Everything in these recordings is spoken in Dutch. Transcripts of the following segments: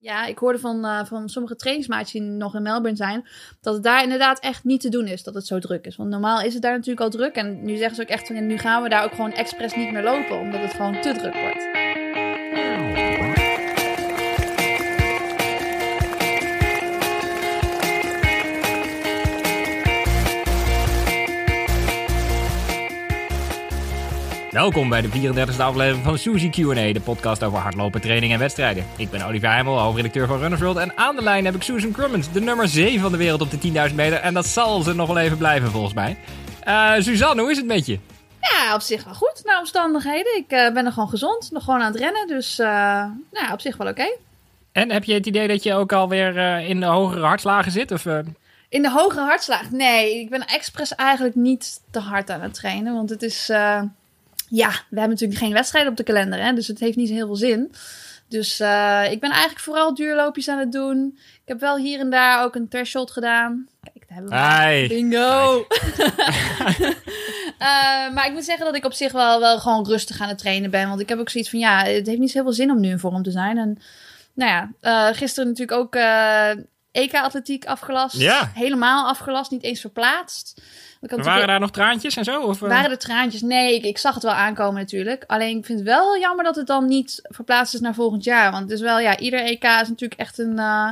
Ja, ik hoorde van, uh, van sommige trainingsmaatjes die nog in Melbourne zijn, dat het daar inderdaad echt niet te doen is dat het zo druk is. Want normaal is het daar natuurlijk al druk. En nu zeggen ze ook echt van, nu gaan we daar ook gewoon expres niet meer lopen, omdat het gewoon te druk wordt. Welkom bij de 34e aflevering van Suzy Q&A, de podcast over hardlopen, training en wedstrijden. Ik ben Olivier Heimel, hoofdredacteur van Runners World. En aan de lijn heb ik Susan Crummins, de nummer 7 van de wereld op de 10.000 meter. En dat zal ze nog wel even blijven volgens mij. Uh, Suzanne, hoe is het met je? Ja, op zich wel goed, naar omstandigheden. Ik uh, ben nog gewoon gezond, nog gewoon aan het rennen. Dus uh, nou, op zich wel oké. En heb je het idee dat je ook alweer in de hogere hartslagen zit? Of, In de hogere hartslagen? Nee, ik ben expres eigenlijk niet te hard aan het trainen. Want het is ja, we hebben natuurlijk geen wedstrijden op de kalender, hè, dus het heeft niet heel veel zin. Dus uh, ik ben eigenlijk vooral duurloopjes aan het doen. Ik heb wel hier en daar ook een threshold gedaan. Kijk, daar hebben we Hi. Bingo! uh, maar ik moet zeggen dat ik op zich wel, wel gewoon rustig aan het trainen ben. Want ik heb ook zoiets van, ja, het heeft niet heel veel zin om nu in vorm te zijn. En nou ja, uh, gisteren natuurlijk ook EK-atletiek afgelast. Ja. Helemaal afgelast, niet eens verplaatst. Waren daar nog traantjes en zo? Of, Waren er traantjes? Nee, ik, ik, zag het wel aankomen natuurlijk. Alleen ik vind het wel jammer dat het dan niet verplaatst is naar volgend jaar. Want het is wel, ja, ieder EK is natuurlijk echt een... Uh,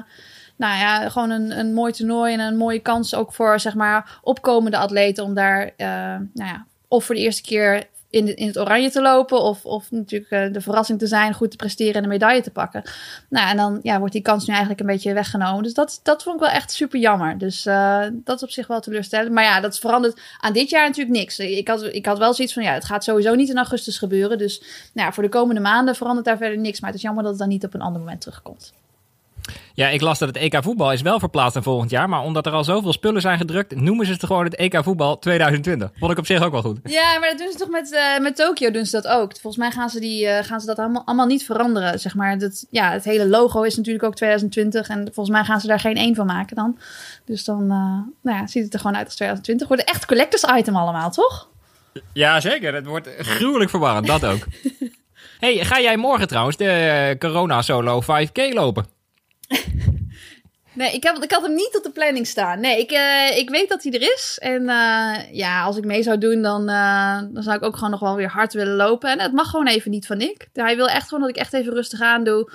nou ja, gewoon een, een mooi toernooi en een mooie kans ook voor, zeg maar, opkomende atleten om daar, uh, nou ja, of voor de eerste keer in, in het oranje te lopen. Of, of natuurlijk uh, de verrassing te zijn, goed te presteren en een medaille te pakken. Nou, en dan ja, wordt die kans nu eigenlijk een beetje weggenomen. Dus dat, dat vond ik wel echt super jammer. Dus uh, dat is op zich wel teleurstellend. Maar ja, dat verandert aan dit jaar natuurlijk niks. Ik had, ik had wel zoiets van, ja, het gaat sowieso niet in augustus gebeuren. Dus nou ja, voor de komende maanden verandert daar verder niks. Maar het is jammer dat het dan niet op een ander moment terugkomt. Ja, ik las dat het EK voetbal is wel verplaatst naar volgend jaar. Maar omdat er al zoveel spullen zijn gedrukt, noemen ze het gewoon het EK voetbal 2020. Vond ik op zich ook wel goed. Ja, maar dat doen ze toch met, uh, met Tokio doen ze dat ook. Volgens mij gaan ze, die, uh, gaan ze dat allemaal, allemaal niet veranderen. Zeg maar. dat, ja, het hele logo is natuurlijk ook 2020. En volgens mij gaan ze daar geen één van maken dan. Dus dan uh, nou ja, ziet het er gewoon uit als 2020. Wordt echt collectors item allemaal, toch? Ja, zeker. Het wordt gruwelijk verwarrend, dat ook. hey, ga jij morgen trouwens de Corona Solo 5K lopen? Nee, ik, heb, ik had hem niet op de planning staan. Nee, ik, uh, ik weet dat hij er is. En uh, ja, als ik mee zou doen, dan, uh, dan zou ik ook gewoon nog wel weer hard willen lopen. En het mag gewoon even niet van ik. Hij wil echt gewoon dat ik echt even rustig aan doe.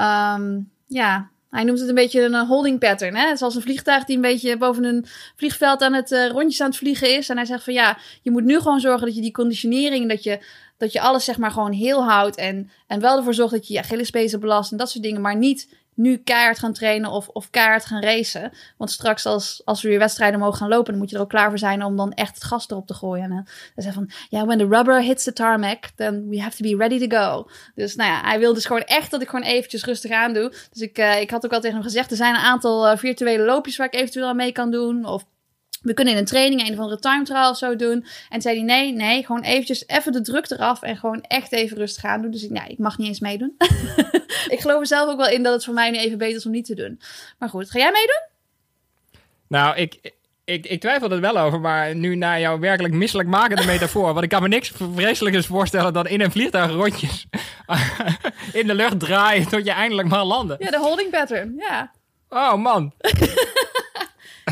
Um, ja, hij noemt het een beetje een holding pattern. Hè? Zoals een vliegtuig die een beetje boven een vliegveld aan het rondjes aan het vliegen is. En hij zegt van ja, je moet nu gewoon zorgen dat je die conditionering, dat je, dat je alles zeg maar gewoon heel houdt. En, en wel ervoor zorgt dat je je Achillespezen belast en dat soort dingen. Maar niet nu keihard gaan trainen of, of keihard gaan racen. Want straks als, als we weer wedstrijden mogen gaan lopen, dan moet je er ook klaar voor zijn om dan echt het gas erop te gooien. En dan zei van, ja, yeah, when the rubber hits the tarmac, then we have to be ready to go. Dus nou ja, hij wil dus gewoon echt dat ik gewoon eventjes rustig aan doe. Dus ik, uh, ik had ook al tegen hem gezegd, er zijn een aantal uh, virtuele loopjes waar ik eventueel aan mee kan doen. Of we kunnen in een training een of andere time trial of zo doen. En zei hij, nee, nee, gewoon eventjes even de druk eraf en gewoon echt even rustig aan doen. Dus ik, nee, ik mag niet eens meedoen. ik geloof er zelf ook wel in dat het voor mij nu even beter is om niet te doen. Maar goed, ga jij meedoen? Nou, ik, ik, ik twijfel er wel over, maar nu naar jouw werkelijk misselijkmakende metafoor. Want ik kan me niks vreselijkers voorstellen dan in een vliegtuig rondjes in de lucht draaien tot je eindelijk mag landen. Ja, de holding pattern, ja. Oh man.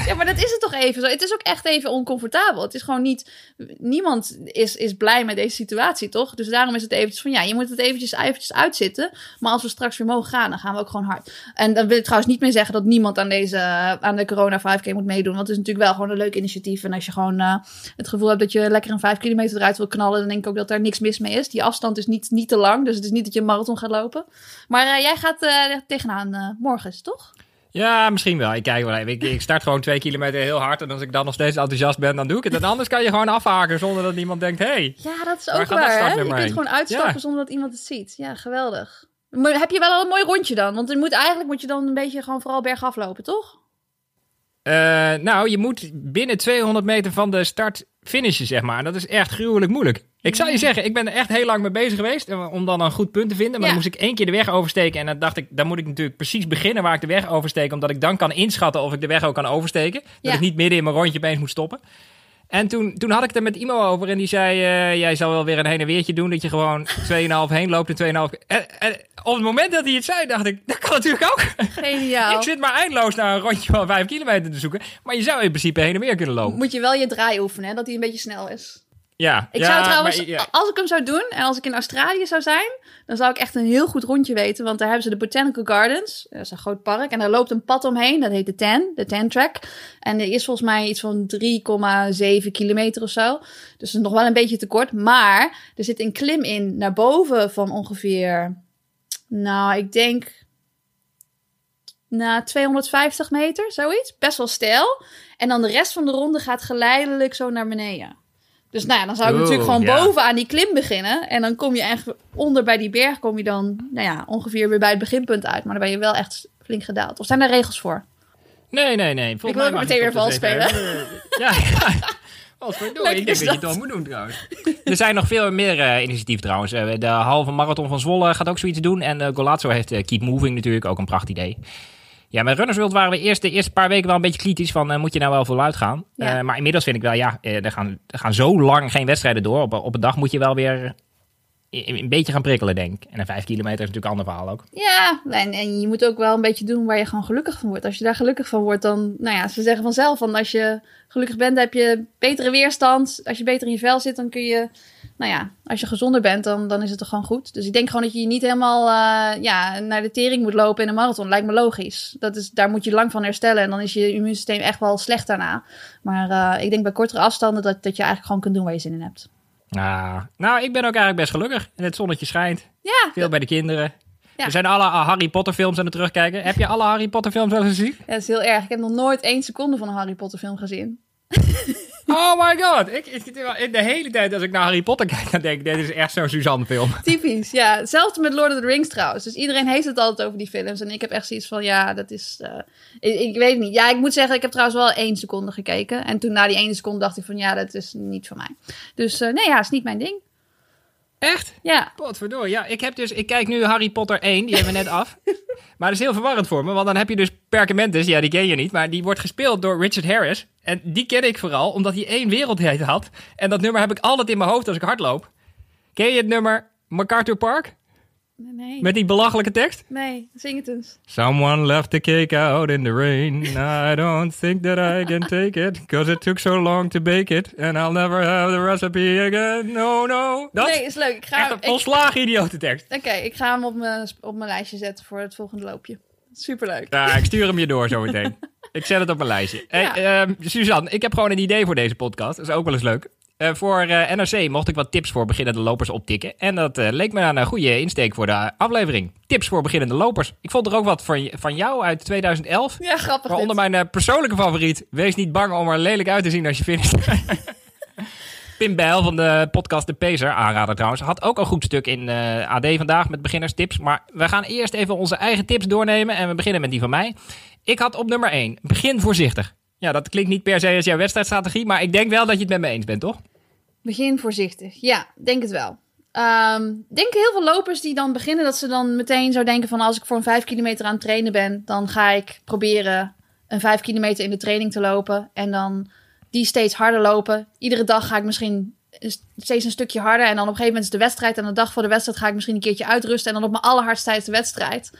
Ja, maar dat is het toch even zo. Het is ook echt even oncomfortabel. Het is gewoon niet... Niemand is, is blij met deze situatie, toch? Dus daarom is het eventjes van... Ja, je moet het eventjes, eventjes uitzitten. Maar als we straks weer mogen gaan, dan gaan we ook gewoon hard. En dan wil ik trouwens niet meer zeggen dat niemand aan deze... aan de corona 5K moet meedoen. Want het is natuurlijk wel gewoon een leuk initiatief. En als je gewoon uh, het gevoel hebt dat je lekker een 5 kilometer eruit wil knallen... dan denk ik ook dat daar niks mis mee is. Die afstand is niet, niet te lang. Dus het is niet dat je een marathon gaat lopen. Maar uh, jij gaat uh, tegenaan morgen, toch? Ja, misschien wel. Ik kijk wel even. Ik, ik, start gewoon twee kilometer heel hard. En als ik dan nog steeds enthousiast ben, dan doe ik het. En anders kan je gewoon afhaken zonder dat iemand denkt: hey, Ja, dat is ook waar. Hè? Je kunt gewoon uitstappen ja. zonder dat iemand het ziet. Ja, geweldig. Maar heb je wel al een mooi rondje dan? Want moet, eigenlijk moet je dan een beetje gewoon vooral bergaf lopen, toch? Uh, nou, je moet binnen 200 meter van de start finishen, zeg maar. Dat is echt gruwelijk moeilijk. Ik zou je zeggen, ik ben er echt heel lang mee bezig geweest om dan een goed punt te vinden. Maar ja. dan moest ik één keer de weg oversteken. En dan dacht ik, dan moet ik natuurlijk precies beginnen waar ik de weg oversteek. Omdat ik dan kan inschatten of ik de weg ook kan oversteken. Dat ja. ik niet midden in mijn rondje opeens moet stoppen. En toen, toen had ik het er met Imo over en die zei, eh, jij zal wel weer een heen en weertje doen, dat je gewoon 2,5 heen loopt en 2,5... En, en op het moment dat hij het zei, dacht ik, dat kan natuurlijk ook. Geniaal. ik zit maar eindeloos naar een rondje van 5 kilometer te zoeken, maar je zou in principe heen en weer kunnen lopen. Moet je wel je draai oefenen, hè, dat hij een beetje snel is. Ja. Ik ja, zou trouwens, maar- ja. als ik hem zou doen en als ik in Australië zou zijn, dan zou ik echt een heel goed rondje weten. Want daar hebben ze de Botanical Gardens. Dat is een groot park. En daar loopt een pad omheen. Dat heet de Ten, de Ten Track. En die is volgens mij iets van 3,7 kilometer of zo. Dus dat is nog wel een beetje te kort. Maar er zit een klim in naar boven van ongeveer, nou, ik denk, na 250 meter, zoiets. Best wel steil. En dan de rest van de ronde gaat geleidelijk zo naar beneden. Dus nou ja, dan zou ik natuurlijk gewoon ja. boven aan die klim beginnen. En dan kom je echt onder bij die berg, kom je dan nou ja, ongeveer weer bij het beginpunt uit. Maar dan ben je wel echt flink gedaald. Of zijn daar regels voor? Nee, nee, nee. Volgens Ik wil ook meteen weer tot vals zeven- Ja, ja. Vals verdorie. Leuk Ik denk dat je het wel moet doen trouwens. Er zijn nog veel meer eh initiatieven trouwens. Eh, de halve marathon van Zwolle gaat ook zoiets doen. En eh Golazzo heeft Keep Moving natuurlijk, ook een pracht idee. Ja, met Runners World waren we eerst de eerste paar weken wel een beetje kritisch van, eh, moet je nou wel voluit gaan? Ja. Eh, maar inmiddels vind ik wel, ja, eh, er, gaan, er gaan zo lang geen wedstrijden door. Op, op een dag moet je wel weer een beetje gaan prikkelen, denk. En een vijf kilometer is natuurlijk een ander verhaal ook. Ja, en, en je moet ook wel een beetje doen waar je gewoon gelukkig van wordt. Als je daar gelukkig van wordt, dan, nou ja, ze zeggen vanzelf van als je gelukkig bent, heb je betere weerstand. Als je beter in je vel zit, dan kun je, nou ja, als je gezonder bent, dan, dan is het toch gewoon goed. Dus ik denk gewoon dat je je niet helemaal, eh, ja, naar de tering moet lopen in een marathon. Lijkt me logisch. Dat is, daar moet je lang van herstellen en dan is je immuunsysteem echt wel slecht daarna. Maar eh, ik denk bij kortere afstanden dat, dat je eigenlijk gewoon kunt doen waar je zin in hebt. Ah, nou, ik ben ook eigenlijk best gelukkig. En het zonnetje schijnt. Ja, Veel bij de kinderen. Ja. We zijn alle ah, Harry Potter films aan het terugkijken. Heb je alle Harry Potter films al gezien? Ja, dat is heel erg. Ik heb nog nooit één seconde van een Harry Potter film gezien. Oh my god. Ik, in de hele tijd als ik naar Harry Potter kijk, dan denk ik, dit is echt zo'n Suzanne film. Typisch, ja. Hetzelfde met Lord of the Rings trouwens. Dus iedereen heeft het altijd over die films. En ik heb echt zoiets van, ja, dat is... eh, ik, ik weet het niet. Ja, ik moet zeggen, ik heb trouwens wel één seconde gekeken. En toen na die ene seconde dacht ik van, ja, dat is niet voor mij. Dus eh, nee, ja, is niet mijn ding. Echt? Ja, Potverdorie. Ja, ik heb dus, ik kijk nu Harry Potter 1, die hebben we net af. Maar dat is heel verwarrend voor me, want dan heb je dus Perkamentus, ja, die ken je niet, maar die wordt gespeeld door Richard Harris. En die ken ik vooral, omdat hij één wereldhit had. En dat nummer heb ik altijd in mijn hoofd als ik hardloop. Ken je het nummer MacArthur Park? nee, Met die belachelijke tekst? nee, zing het eens. Someone left the cake out in the rain. I don't think that I can take it. Cause it took so long to bake it. And I'll never have the recipe again. No, no. Dat Nee, is leuk. Ik ga, echt een ik- volslagen idiote tekst. Oké, ik ga hem op mijn, op mijn lijstje zetten voor het volgende loopje. Superleuk. Ja, ik stuur hem je door zometeen. ik zet het op mijn lijstje. Hey, Ja. ehm, Suzanne, ik heb gewoon een idee voor deze podcast. Dat is ook wel eens leuk. Eh, voor eh, NRC mocht ik wat tips voor beginnende lopers optikken. En dat eh, leek me een goede insteek voor de aflevering. Tips voor beginnende lopers. Ik vond er ook wat van, van jou uit 2011. Ja, grappig dit. mijn eh, persoonlijke favoriet. Wees niet bang om er lelijk uit te zien als je finisht. Pim Bijl van de podcast De Pacer, aanrader trouwens, had ook een goed stuk in eh, AD vandaag met beginnerstips. Maar we gaan eerst even onze eigen tips doornemen en we beginnen met die van mij. Ik had op nummer 1, begin voorzichtig. Ja, dat klinkt niet per se als jouw wedstrijdstrategie, maar ik denk wel dat je het met me eens bent, toch? Begin voorzichtig. Ja, denk het wel. Ik denk heel veel lopers die dan beginnen, dat ze dan meteen zo denken van als ik voor een 5 kilometer aan het trainen ben, dan ga ik proberen een 5 kilometer in de training te lopen. En dan die steeds harder lopen. Iedere dag ga ik misschien steeds een stukje harder. En dan op een gegeven moment is de wedstrijd. En de dag voor de wedstrijd ga ik misschien een keertje uitrusten. En dan op mijn allerhardst tijdens de wedstrijd.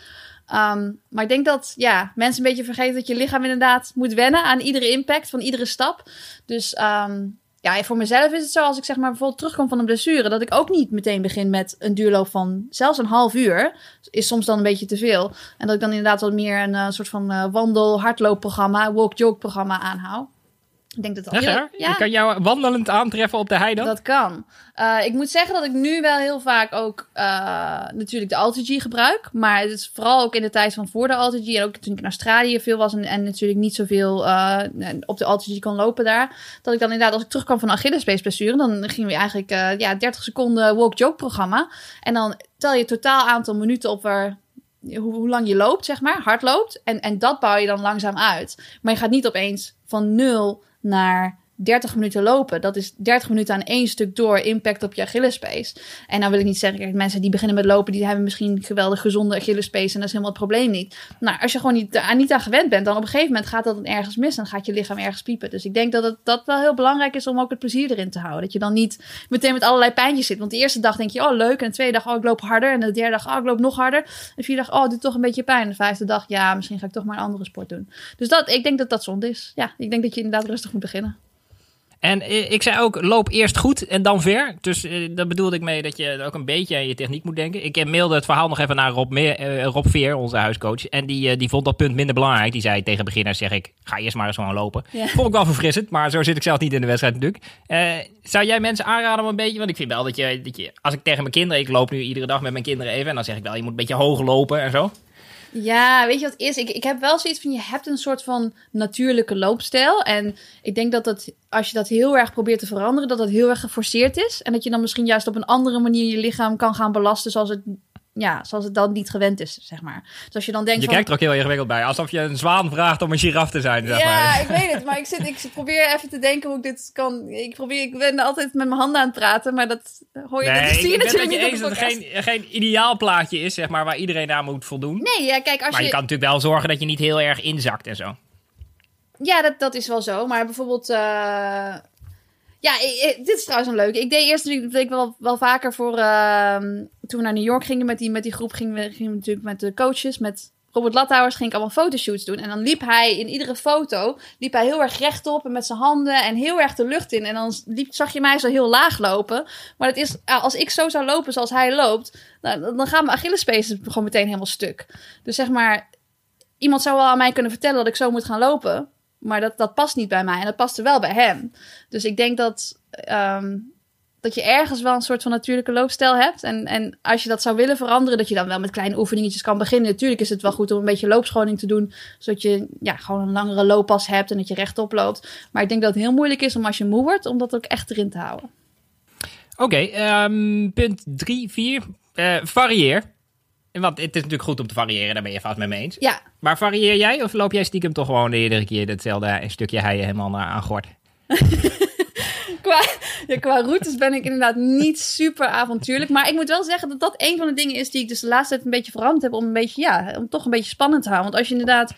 Ehm, maar ik denk dat ja, mensen een beetje vergeten dat je lichaam inderdaad moet wennen aan iedere impact van iedere stap. Dus ehm, ja, voor mezelf is het zo als ik zeg maar bijvoorbeeld terugkom van een blessure, dat ik ook niet meteen begin met een duurloop van zelfs een half uur. Is soms dan een beetje te veel. En dat ik dan inderdaad wat meer een eh, soort van eh, wandel, hardloopprogramma, walk-jog programma aanhoud. Ik denk dat ja, Ik kan jou wandelend aantreffen op de hei dan? dat kan. Eh, ik moet zeggen dat ik nu wel heel vaak ook eh, natuurlijk de AlterG gebruik. Maar het is vooral ook in de tijd van voor de AlterG. En ook toen ik in Australië veel was en, en natuurlijk niet zoveel eh, op de AlterG kon lopen daar. Dat ik dan inderdaad, als ik terugkwam van een Achillespeesblessure, dan gingen we eigenlijk ja, 30 seconden walk-jog programma. En dan tel je het totaal aantal minuten op waar hoe, hoe lang je loopt, zeg maar, hard loopt. En, en dat bouw je dan langzaam uit. Maar je gaat niet opeens van nul naar 30 minuten lopen. Dat is 30 minuten aan één stuk door impact op je Achillespees. En dan wil ik niet zeggen, kijk, mensen die beginnen met lopen, die hebben misschien geweldig gezonde Achillespees en dat is helemaal het probleem niet. Nou, als je gewoon niet, aan, niet aan gewend bent, dan op een gegeven moment gaat dat dan ergens mis en gaat je lichaam ergens piepen. Dus ik denk dat het dat wel heel belangrijk is om ook het plezier erin te houden. Dat je dan niet meteen met allerlei pijntjes zit. Want de eerste dag denk je, oh leuk. En de tweede dag, oh ik loop harder. En de derde dag, oh ik loop nog harder. En de vierde dag, oh het doet toch een beetje pijn. En de vijfde dag, ja, misschien ga ik toch maar een andere sport doen. Dus dat, ik denk dat dat zonde is. Ja, ik denk dat je inderdaad rustig moet beginnen. En eh, ik zei ook, loop eerst goed en dan ver. Dus uh, daar bedoelde ik mee dat je ook een beetje aan je techniek moet denken. Ik mailde het verhaal nog even naar Rob, Meer, uh, Rob Veer, onze huiscoach. En die, die vond dat punt minder belangrijk. Die zei tegen beginners, zeg ik, ga eerst maar eens gewoon lopen. Ja. Vond ik wel verfrissend, maar zo zit ik zelf niet in de wedstrijd natuurlijk. zou jij mensen aanraden om een beetje, want ik vind wel dat je, dat je, als ik tegen mijn kinderen, ik loop nu iedere dag met mijn kinderen even. En dan zeg ik wel, je moet een beetje hoog lopen en zo. Ja, weet je wat is? Ik, ik heb wel zoiets van, je hebt een soort van natuurlijke loopstijl. En ik denk dat dat, als je dat heel erg probeert te veranderen, dat dat heel erg geforceerd is. En dat je dan misschien juist op een andere manier je lichaam kan gaan belasten zoals het ja, zoals het dan niet gewend is, zeg maar. Dus als je dan denkt Je kijkt er ook heel ingewikkeld bij. Alsof je een zwaan vraagt om een giraf te zijn, zeg ja, maar. ik weet het. Maar ik, zit, ik probeer even te denken hoe ik dit kan... Ik, probeer, ik ben altijd met mijn handen aan het praten, maar dat hoor je, nee, dat zie je natuurlijk niet eens dat het geen, geen ideaal plaatje is, zeg maar, waar iedereen aan moet voldoen. Nee, ja, kijk, als maar je... je kan natuurlijk wel zorgen dat je niet heel erg inzakt en zo. Ja, dat, dat is wel zo. Maar bijvoorbeeld... Uh... Ja, dit is trouwens een leuke. Ik deed eerst natuurlijk ik wel, wel vaker voor. Uh, toen we naar New York gingen met die, met die groep, gingen we, gingen we natuurlijk met de coaches, met Robert Lathouwers, ging ik allemaal fotoshoots doen. En dan liep hij in iedere foto liep hij heel erg rechtop en met zijn handen en heel erg de lucht in. En dan liep, zag je mij zo heel laag lopen. Maar het is, als ik zo zou lopen zoals hij loopt, nou, dan gaan mijn Achillespees gewoon meteen helemaal stuk. Dus zeg maar, iemand zou wel aan mij kunnen vertellen dat ik zo moet gaan lopen. Maar dat, dat past niet bij mij en dat paste wel bij hem. Dus ik denk dat, um, dat je ergens wel een soort van natuurlijke loopstijl hebt. En, en als je dat zou willen veranderen, dat je dan wel met kleine oefeningetjes kan beginnen. Natuurlijk is het wel goed om een beetje loopscholing te doen. Zodat je ja, gewoon een langere looppas hebt en dat je rechtop loopt. Maar ik denk dat het heel moeilijk is om als je moe wordt, om dat ook echt erin te houden. Oké, um, punt 3, 4. Uh, varieer. Want het is natuurlijk goed om te variëren, daar ben je vast mee eens. Ja. Maar varieer jij of loop jij stiekem toch gewoon iedere keer hetzelfde stukje heien helemaal aan gort? qua, ja, qua routes ben ik inderdaad niet super avontuurlijk. Maar ik moet wel zeggen dat dat een van de dingen is die ik dus de laatste tijd een beetje veranderd heb. Om een beetje, ja, om toch een beetje spannend te houden. Want als je inderdaad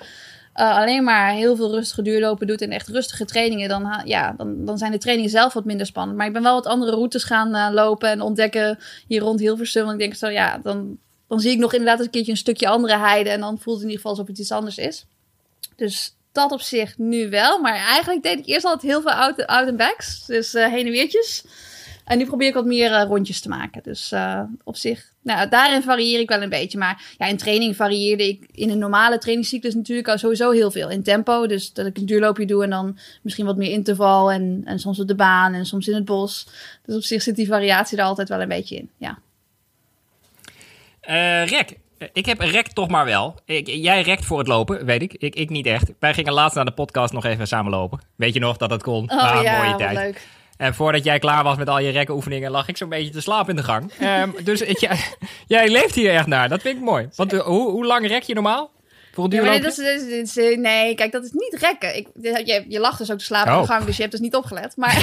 uh, alleen maar heel veel rustige duurlopen doet en echt rustige trainingen, dan, ja, dan, dan zijn de trainingen zelf wat minder spannend. Maar ik ben wel wat andere routes gaan uh, lopen en ontdekken hier rond Hilversum. En ik denk zo, ja, dan, dan zie ik nog inderdaad een keertje een stukje andere heide. En dan voelt het in ieder geval alsof het iets anders is. Dus dat op zich nu wel. Maar eigenlijk deed ik eerst altijd heel veel out, and backs. Dus uh, heen en weertjes. En nu probeer ik wat meer uh, rondjes te maken. Dus uh, op zich, nou, daarin varieer ik wel een beetje. Maar ja, in training varieerde ik in een normale trainingscyclus natuurlijk al sowieso heel veel. In tempo, dus dat ik een duurloopje doe en dan misschien wat meer interval. En, en soms op de baan en soms in het bos. Dus op zich zit die variatie er altijd wel een beetje in, ja. Uh, Rek, ik heb rek toch maar wel. Ik, jij rekt voor het lopen, weet ik. ik. Ik niet echt. Wij gingen laatst naar de podcast nog even samen lopen. Weet je nog dat dat kon? Oh ah, ja, mooie tijd. leuk. En voordat jij klaar was met al je rekoefeningen, lag ik zo'n beetje te slapen in de gang. um, dus jij, jij leeft hier echt naar. Dat vind ik mooi. Want uh, hoe, hoe lang rek je normaal? Voor een ja, nee, dat is, is, nee, kijk, dat is niet rekken. Ik, je, je lag dus ook te slapen oh. in de gang, dus je hebt dus niet opgelet. Maar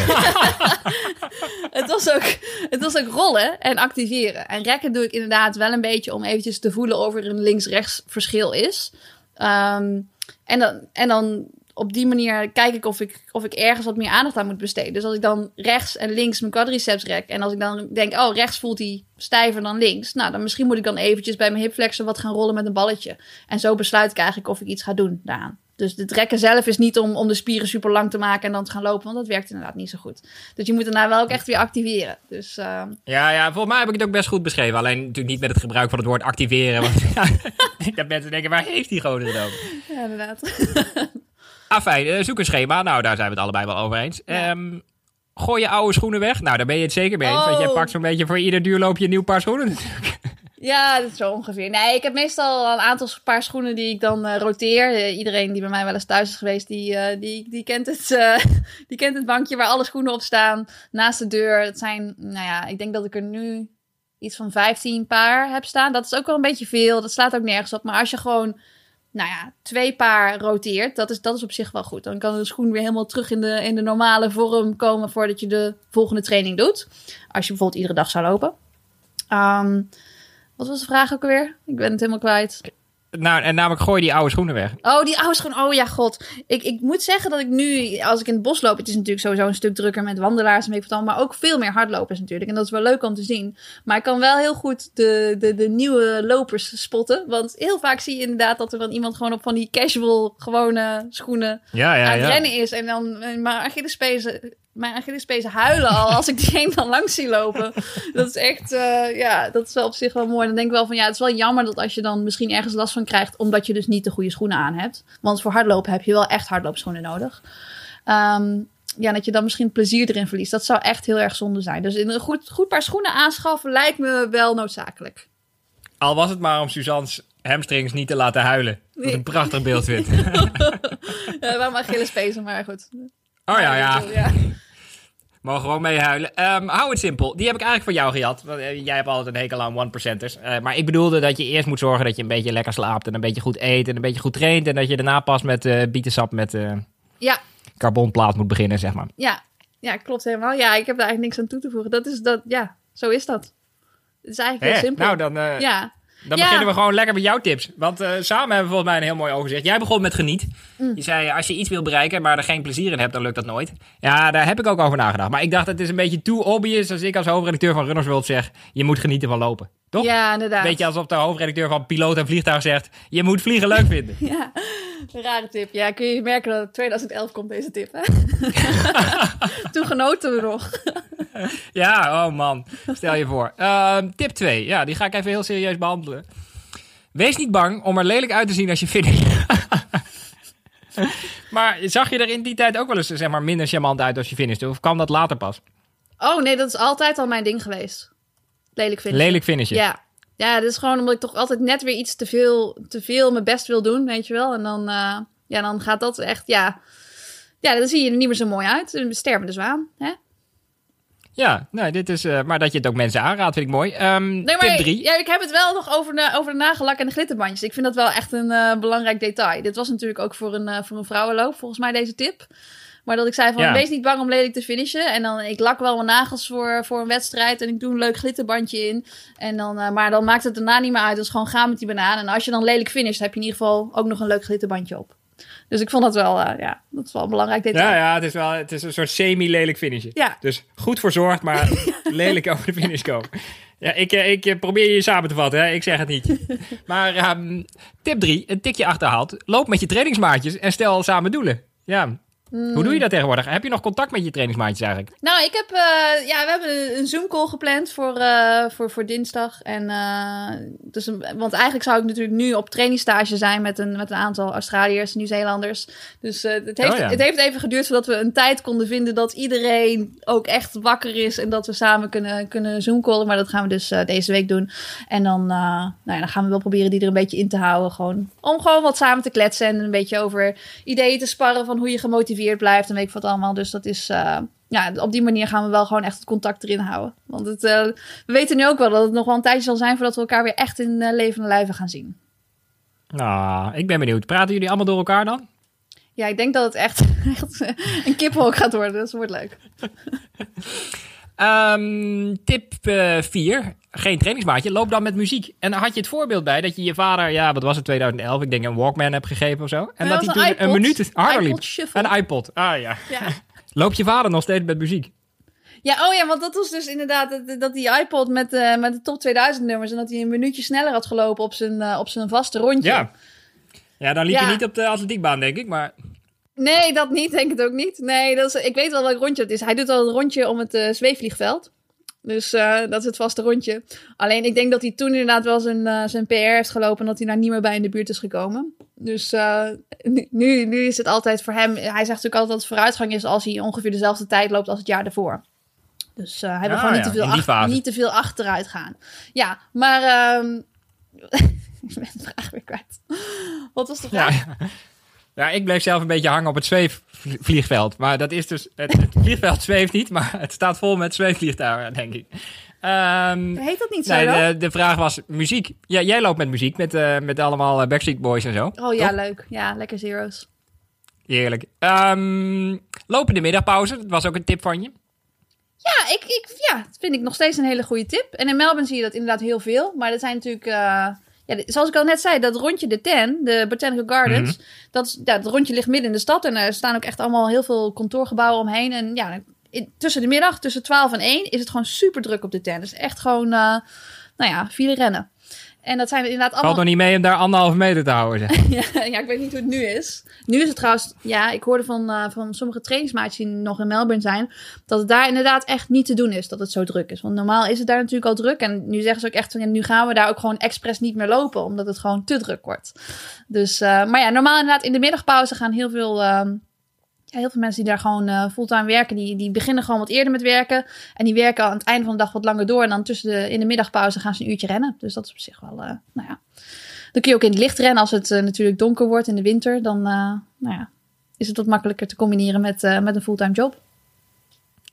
het, was ook, het was ook rollen en activeren. En rekken doe ik inderdaad wel een beetje om eventjes te voelen of er een links-rechts verschil is. Um, en, dan, en dan op die manier kijk ik of ik, of ik ergens wat meer aandacht aan moet besteden. Dus als ik dan rechts en links mijn quadriceps rek. En als ik dan denk, oh, rechts voelt hij stijver dan links. Nou, dan misschien moet ik dan eventjes bij mijn hipflexen wat gaan rollen met een balletje. En zo besluit ik eigenlijk of ik iets ga doen daaraan. Dus het rekken zelf is niet om, om de spieren super lang te maken en dan te gaan lopen, want dat werkt inderdaad niet zo goed. Dus je moet daarna wel ook echt weer activeren. Dus, uh... Ja, ja, volgens mij heb ik het ook best goed beschreven. Alleen natuurlijk niet met het gebruik van het woord activeren. Want ik dat mensen denken, waar heeft die gozer het over? Ja, inderdaad. Ah, fijn. Uh, zoek een schema. Nou, daar zijn we het allebei wel over eens. Um, gooi je oude schoenen weg. Nou, daar ben je het zeker mee eens. Oh. Want jij oh. pakt zo'n beetje voor ieder duurloopje een nieuw paar schoenen Ja, dat is zo ongeveer. Nee, ik heb meestal een aantal paar schoenen die ik dan uh, roteer. Uh, iedereen die bij mij wel eens thuis is geweest, die, uh, die, die, kent het, die kent het bankje waar alle schoenen op staan. Naast de deur. Het zijn, nou ja, ik denk dat ik er nu iets van 15 paar heb staan. Dat is ook wel een beetje veel. Dat slaat ook nergens op. Maar als je gewoon nou ja, twee paar roteert, dat is, dat is op zich wel goed. Dan kan de schoen weer helemaal terug in de, in de normale vorm komen voordat je de volgende training doet. Als je bijvoorbeeld iedere dag zou lopen. Ehm, wat was de vraag ook alweer? Ik ben het helemaal kwijt. Nou, en namelijk gooi die oude schoenen weg. Oh, die oude schoen. Oh ja, god. Ik, ik moet zeggen dat ik nu, als ik in het bos loop, het is natuurlijk sowieso een stuk drukker met wandelaars en weet ik wat allemaal, maar ook veel meer hardlopers natuurlijk. En dat is wel leuk om te zien. Maar ik kan wel heel goed de, de, de nieuwe lopers spotten. Want heel vaak zie je inderdaad dat er dan iemand gewoon op van die casual, gewone schoenen Ja, ja, aan het ja. rennen is. En dan eh, mijn Achillespezen, mijn Achillespezen huilen al als ik die een dan langs zie lopen. Dat is echt, eh, ja, dat is wel op zich wel mooi. Dan denk ik wel van, ja, het is wel jammer dat als je dan misschien ergens last van krijgt, omdat je dus niet de goede schoenen aan hebt. Want voor hardlopen heb je wel echt hardloopschoenen nodig. Ehm, ja, dat je dan misschien plezier erin verliest. Dat zou echt heel erg zonde zijn. Dus een goed, goed paar schoenen aanschaffen lijkt me wel noodzakelijk. Al was het maar om Suzanne's hamstrings niet te laten huilen. Dat is een prachtig beeld wit. Ja, waarom Achillespezen, maar goed. Oh ja, ja. ja. Mogen gewoon mee huilen. Ehm, hou het simpel. Die heb ik eigenlijk voor jou gehad. Want, eh, jij hebt altijd een hekel aan one-percenters. Eh, maar ik bedoelde dat je eerst moet zorgen dat je een beetje lekker slaapt. En een beetje goed eet. En een beetje goed traint. En dat je daarna pas met eh bietensap met Ja, carbonplaat moet beginnen, zeg maar. Ja, ja, klopt helemaal. Ja, ik heb daar eigenlijk niks aan toe te voegen. Dat is dat, ja, zo is dat. Het is eigenlijk heel simpel. Nou, dan, ja, dan Ja. beginnen we gewoon lekker met jouw tips. Want eh, samen hebben we volgens mij een heel mooi overzicht. Jij begon met geniet. Mm. Je zei, als je iets wil bereiken, maar er geen plezier in hebt, dan lukt dat nooit. Ja, daar heb ik ook over nagedacht. Maar ik dacht, het is een beetje too obvious als ik als hoofdredacteur van Runners World zeg, je moet genieten van lopen. Toch? ja, inderdaad. Beetje alsof de hoofdredacteur van Piloot en Vliegtuig zegt, je moet vliegen leuk vinden. Ja, rare tip. Ja, kun je merken dat het 2011 komt, deze tip, hè? Toen genoten we nog. Ja, oh man. Stel je voor. Ehm, tip 2. Ja, die ga ik even heel serieus behandelen. Wees niet bang om er lelijk uit te zien als je finish. maar zag je er in die tijd ook wel eens zeg maar, minder charmant uit als je finisht? Of kwam dat later pas? Oh nee, dat is altijd al mijn ding geweest. Lelijk vinden. Lelijk finishen. Ja. Ja, dat is gewoon omdat ik toch altijd net weer iets te veel, te veel mijn best wil doen, weet je wel. En dan, eh, ja, dan gaat dat echt, ja... Ja, dan zie je er niet meer zo mooi uit. Een stervende zwaan, hè? Ja, nee, dit is, eh, maar dat je het ook mensen aanraadt, vind ik mooi. Ehm, Nee, maar tip 3. ja, ik heb het wel nog over de, over de nagellak en de glitterbandjes. Ik vind dat wel echt een eh, belangrijk detail. Dit was natuurlijk ook voor een, voor een vrouwenloop, volgens mij, deze tip. Maar dat ik zei van, Ja. wees niet bang om lelijk te finishen. En dan, ik lak wel mijn nagels voor, voor een wedstrijd. En ik doe een leuk glitterbandje in. En dan, eh, maar dan maakt het daarna niet meer uit. Dus gewoon gaan met die banaan. En als je dan lelijk finisht, heb je in ieder geval ook nog een leuk glitterbandje op. Dus ik vond dat wel, eh, ja, dat is wel een belangrijk detail. Ja, ja, het is wel het is een soort semi-lelijk finishen. Ja. Dus goed verzorgd, maar lelijk over de finish komen. Ja, ik, eh, ik probeer je samen te vatten, hè? ik zeg het niet. Maar ehm, tip 3, een tikje achterhaald. Loop met je trainingsmaatjes en stel samen doelen. Ja, hoe doe je dat tegenwoordig? Heb je nog contact met je trainingsmaatjes eigenlijk? Nou, ik heb, eh, ja, we hebben een Zoom-call gepland voor, eh, voor, voor dinsdag. En, eh, dus, een- want eigenlijk zou ik natuurlijk nu op trainingstage zijn met een, met een aantal Australiërs, Nieuw-Zeelanders. Dus het, heeft, Oh ja. het heeft even geduurd voordat we een tijd konden vinden dat iedereen ook echt wakker is. En dat we samen kunnen, kunnen Zoom-callen. Maar dat gaan we dus deze week doen. En dan, nou ja, dan gaan we wel proberen die er een beetje in te houden. Gewoon, om gewoon wat samen te kletsen en een beetje over ideeën te sparren van hoe je gemotiveerd blijft en weet ik wat allemaal. Dus dat is, eh, ja, op die manier gaan we wel gewoon echt het contact erin houden. Want het, eh, we weten nu ook wel dat het nog wel een tijdje zal zijn voordat we elkaar weer echt in uh, levende lijven gaan zien. Nou, ik ben benieuwd. Praten jullie allemaal door elkaar dan? Ja, ik denk dat het echt, echt een kippenhok gaat worden. Dat wordt leuk. Ehm, tip 4. Geen trainingsmaatje. Loop dan met muziek. En had je het voorbeeld bij dat je je vader, ja, wat was het, 2011, ik denk een Walkman hebt gegeven of zo. En Ja, dat hij toen een een iPod. minuut harder liep. Shuffle. Een iPod. Ah ja. Ja. Loopt je vader nog steeds met muziek? ja, oh ja, want dat was dus inderdaad dat, dat die iPod met, eh, met de top 2000 nummers en dat hij een minuutje sneller had gelopen op zijn, eh, op zijn vaste rondje. Ja. Ja, dan liep Ja. je niet op de atletiekbaan, denk ik. Maar Nee, dat niet, denk ik ook niet. Nee, dat is, ik weet wel welk rondje het is. Hij doet al een rondje om het eh, zweefvliegveld. Dus eh, dat is het vaste rondje. Alleen ik denk dat hij toen inderdaad wel zijn, eh, zijn PR heeft gelopen... en dat hij daar niet meer bij in de buurt is gekomen. Dus nu, nu, is het altijd voor hem... Hij zegt natuurlijk altijd dat het vooruitgang is... als hij ongeveer dezelfde tijd loopt als het jaar daarvoor. Dus hij wil Ah, gewoon niet, te veel achter- niet te veel achteruit gaan. Ja, maar... ehm, ik ben de vraag weer kwijt. Wat was de vraag? ja, ik bleef zelf een beetje hangen op het zweefvliegveld. Maar dat is dus, het, het vliegveld zweeft niet, maar het staat vol met zweefvliegtuigen, denk ik. Ehm, Heet dat niet zo nee, de, de vraag was muziek. Ja, jij loopt met muziek, met, eh, met allemaal eh, Backstreet Boys en zo. Oh ja, leuk. Ja, lekker zero's. Heerlijk. Ehm lopen de middagpauze, dat was ook een tip van je. Ja, ik, ik, ja, dat vind ik nog steeds een hele goede tip. En in Melbourne zie je dat inderdaad heel veel. Maar dat zijn natuurlijk, eh, ja, zoals ik al net zei, dat rondje de Ten, de Botanical Gardens, Mhm. dat, ja, dat rondje ligt midden in de stad. En er staan ook echt allemaal heel veel kantoorgebouwen omheen. En ja, in- tussen de middag, tussen 12 en 1, is het gewoon super druk op de Ten. Dus echt gewoon, eh, nou ja, file rennen. En dat zijn inderdaad allemaal... Valt nog niet mee om daar anderhalve meter te houden. Zeg. Ja, ja, ik weet niet hoe het nu is. Nu is het trouwens, ja, ik hoorde van, eh, van sommige trainingsmaatjes die nog in Melbourne zijn, dat het daar inderdaad echt niet te doen is dat het zo druk is. Want normaal is het daar natuurlijk al druk. En nu zeggen ze ook echt van, ja, nu gaan we daar ook gewoon expres niet meer lopen, omdat het gewoon te druk wordt. Dus, eh, maar ja, normaal inderdaad in de middagpauze gaan heel veel, ehm, ja, heel veel mensen die daar gewoon eh, fulltime werken, die, die beginnen gewoon wat eerder met werken. En die werken aan het einde van de dag wat langer door. En dan tussen de, in de middagpauze gaan ze een uurtje rennen. Dus dat is op zich wel, eh, nou ja. Dan kun je ook in het licht rennen als het eh, natuurlijk donker wordt in de winter. Dan nou ja, is het wat makkelijker te combineren met, met een fulltime job.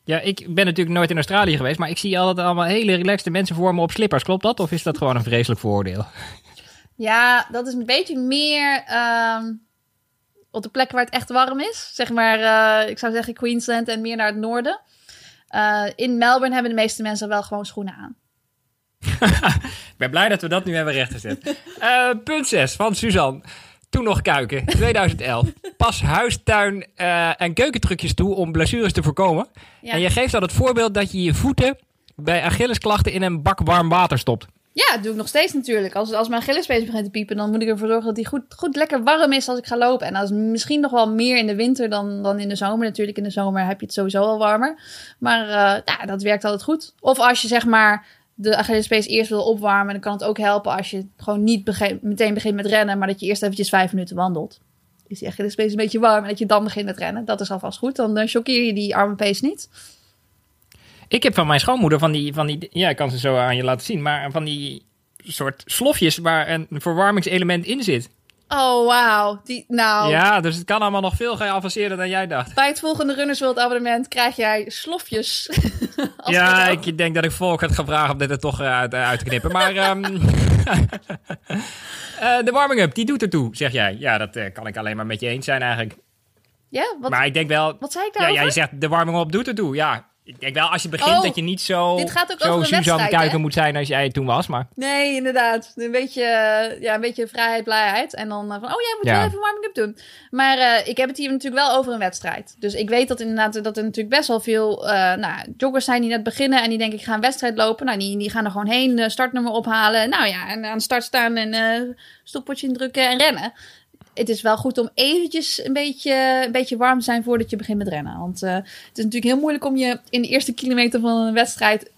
Ja, ik ben natuurlijk nooit in Australië geweest, maar ik zie altijd allemaal hele relaxte mensen voor me op slippers. Klopt dat? Of is dat gewoon een vreselijk vooroordeel? Ja, dat is een beetje meer ehm, op de plekken waar het echt warm is. Zeg maar, eh, ik zou zeggen Queensland en meer naar het noorden. Eh, in Melbourne hebben de meeste mensen wel gewoon schoenen aan. Ik ben blij dat we dat nu hebben rechtgezet. Eh punt 6 van Suzanne. Toen nog kuiken, 2011. Pas huistuin eh, en keukentrucjes toe om blessures te voorkomen. Ja. En je geeft dan het voorbeeld dat je je voeten bij Achillesklachten in een bak warm water stopt. Ja, dat doe ik nog steeds natuurlijk. Als, als mijn Achillespees begint te piepen, dan moet ik ervoor zorgen dat hij goed, goed lekker warm is als ik ga lopen. En dat is misschien nog wel meer in de winter dan, dan in de zomer. Natuurlijk, in de zomer heb je het sowieso al warmer. Maar eh, ja, dat werkt altijd goed. Of als je zeg maar de Achillespees eerst wil opwarmen, dan kan het ook helpen als je gewoon niet meteen begint met rennen, maar dat je eerst eventjes vijf minuten wandelt. Is die Achillespees een beetje warm en dat je dan begint met rennen. Dat is alvast goed. Dan choqueer je die arme pees niet. Ik heb van mijn schoonmoeder van die, van die, ja, ik kan ze zo aan je laten zien, maar van die soort slofjes waar een verwarmingselement in zit. Oh, wauw. Die, nou, Ja, dus het kan allemaal nog veel geavanceerder dan jij dacht. Bij het volgende Runners World abonnement krijg jij slofjes. Ja, ik denk dat ik volk had gevraagd om dit er toch eh, uit, uit te knippen. Maar ehm, eh, de warming-up, die doet ertoe, zeg jij. Ja, dat eh, kan ik alleen maar met je eens zijn eigenlijk. Ja, wat, maar ik denk wel... wat zei ik daarover? ja, je zegt de warming-up doet ertoe. Ja, ik denk wel als je begint Oh, dat je niet zo, dit gaat ook zo Suzanne Kuiken moet zijn als jij toen was. Maar Nee, inderdaad. Een beetje, eh, ja, een beetje vrijheid, blijheid. En dan eh, van, oh jij moet Ja. wel even warming-up doen. Maar eh, ik heb het hier natuurlijk wel over een wedstrijd. Dus ik weet dat inderdaad dat er natuurlijk best wel veel nou, joggers zijn die net beginnen. En die denken, ik ga een wedstrijd lopen. Nou, die, die gaan er gewoon heen, startnummer ophalen. Nou ja, en aan de start staan en eh stopwatch indrukken en rennen. Het is wel goed om eventjes een beetje, een beetje warm te zijn voordat je begint met rennen. Want eh, het is natuurlijk heel moeilijk om je in de eerste kilometer van een wedstrijd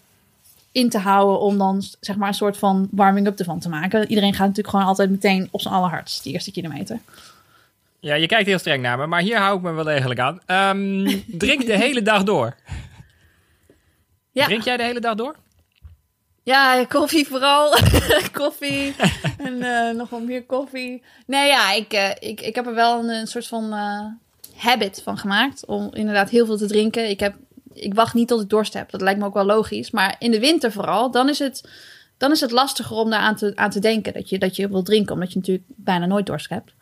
in te houden om dan zeg maar een soort van warming-up ervan te maken. Iedereen gaat natuurlijk gewoon altijd meteen op zijn allerhardst, die eerste kilometer. ja, je kijkt heel streng naar me, maar hier hou ik me wel degelijk aan. Ehm, drink de hele dag door. Ja. Drink jij de hele dag door? Ja, koffie vooral. koffie. en eh, nog wel meer koffie. Nee, ja, ik, eh, ik, ik heb er wel een, soort van eh, habit van gemaakt. Om inderdaad heel veel te drinken. Ik, heb, ik wacht niet tot ik dorst heb. Dat lijkt me ook wel logisch. Maar in de winter vooral, dan is het, dan is het lastiger om daar aan te, aan te denken. Dat je, dat je wil drinken, omdat je natuurlijk bijna nooit dorst hebt.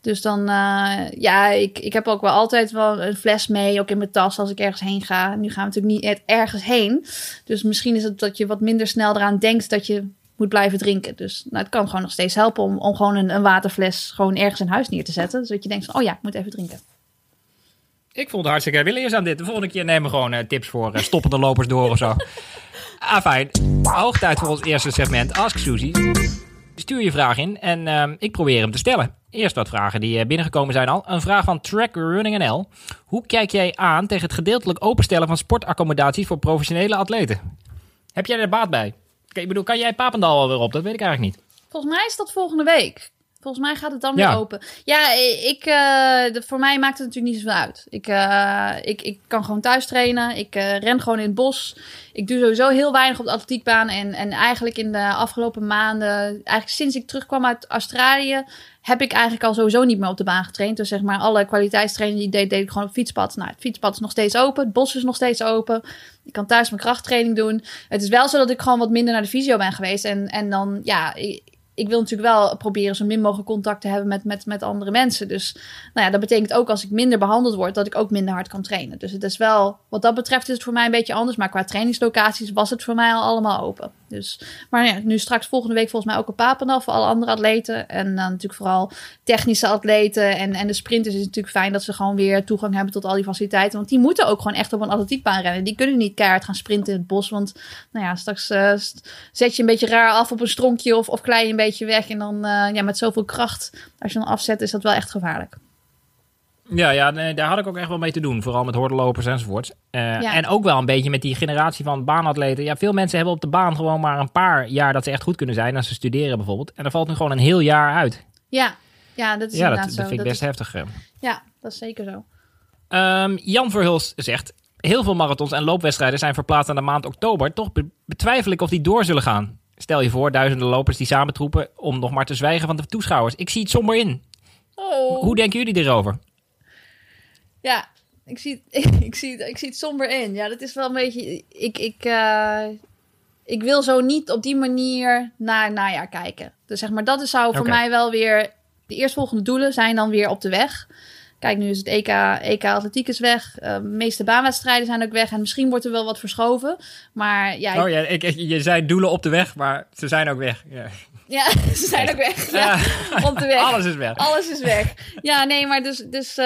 Dus dan, eh, ja, ik, ik heb ook wel altijd wel een fles mee, ook in mijn tas als ik ergens heen ga. Nu gaan we natuurlijk niet ergens heen. Dus misschien is het dat je wat minder snel eraan denkt dat je moet blijven drinken. Dus nou, het kan gewoon nog steeds helpen om, om gewoon een, een waterfles gewoon ergens in huis neer te zetten. Zodat je denkt van, oh ja, ik moet even drinken. Ik vond het hartstikke willeers aan dit. De volgende keer nemen we gewoon eh, tips voor eh, stoppende lopers door of zo. ah, fijn. Hoog tijd voor ons eerste segment Ask Suzy. Stuur je vraag in en ehm, ik probeer hem te stellen. Eerst wat vragen die eh, binnengekomen zijn al. Een vraag van Track Running NL. Hoe kijk jij aan tegen het gedeeltelijk openstellen van sportaccommodaties voor professionele atleten? Heb jij er baat bij? Ik bedoel, kan jij Papendal alweer op? Dat weet ik eigenlijk niet. Volgens mij is dat volgende week. Volgens mij gaat het dan Ja. weer open. Ja, ik, eh, de- voor mij maakt het natuurlijk niet zoveel uit. Ik, eh, ik, ik kan gewoon thuis trainen. Ik eh, ren gewoon in het bos. Ik doe sowieso heel weinig op de atletiekbaan. En, en eigenlijk in de afgelopen maanden, eigenlijk sinds ik terugkwam uit Australië, heb ik eigenlijk al sowieso niet meer op de baan getraind. Dus zeg maar alle kwaliteitstraining die ik deed, deed ik gewoon op fietspad. Nou, het fietspad is nog steeds open. Het bos is nog steeds open. Ik kan thuis mijn krachttraining doen. Het is wel zo dat ik gewoon wat minder naar de fysio ben geweest. En, en dan, ja, ik, ik wil natuurlijk wel proberen zo min mogelijk contact te hebben met, met, met andere mensen. Dus nou ja, dat betekent ook als ik minder behandeld word, dat ik ook minder hard kan trainen. Dus het is wel, wat dat betreft is het voor mij een beetje anders. Maar qua trainingslocaties was het voor mij al allemaal open. Dus, maar ja, nu straks volgende week volgens mij ook een Papendal voor alle andere atleten. En dan natuurlijk vooral technische atleten en, en de sprinters is het natuurlijk fijn dat ze gewoon weer toegang hebben tot al die faciliteiten. Want die moeten ook gewoon echt op een atletiekbaan rennen. Die kunnen niet keihard gaan sprinten in het bos. Want nou ja, straks eh, zet je een beetje raar af op een stronkje of, of klei je een beetje weg. En dan eh, ja, met zoveel kracht, als je dan afzet, is dat wel echt gevaarlijk. Ja, ja nee, daar had ik ook echt wel mee te doen. Vooral met hordenlopers enzovoort. Eh, Ja. En ook wel een beetje met die generatie van baanatleten. Ja, veel mensen hebben op de baan gewoon maar een paar jaar dat ze echt goed kunnen zijn. Als ze studeren bijvoorbeeld. En dan valt nu gewoon een heel jaar uit. Ja, ja dat is ja, dat, inderdaad dat zo. vind ik Dat best is- heftig. eh. ja, dat is zeker zo. Ehm, Jan Verhulst zegt... Heel veel marathons en loopwedstrijden zijn verplaatst aan de maand oktober. Toch be- betwijfel ik of die door zullen gaan. Stel je voor, duizenden lopers die samentroepen... om nog maar te zwijgen van de toeschouwers. Ik zie het somber in. Oh. Hoe denken jullie erover? Ja, ik zie, het, ik, zie het, ik zie het somber in. Ja, dat is wel een beetje. Ik, ik, eh, ik wil zo niet op die manier naar het najaar kijken. Dus zeg maar, dat is, zou voor mij wel weer. De eerstvolgende doelen zijn dan weer op de weg. Kijk, nu is het EK, EK Atletiek is weg. Eh, de meeste baanwedstrijden zijn ook weg. En misschien wordt er wel wat verschoven. Maar ja, ik- Oh ja, ik, ik- je zei doelen op de weg, maar ze zijn ook weg. Ja. Ja ze zijn ook weg. Ja, de weg. Alles is weg. Alles is weg. Ja, nee, maar dus, dus eh,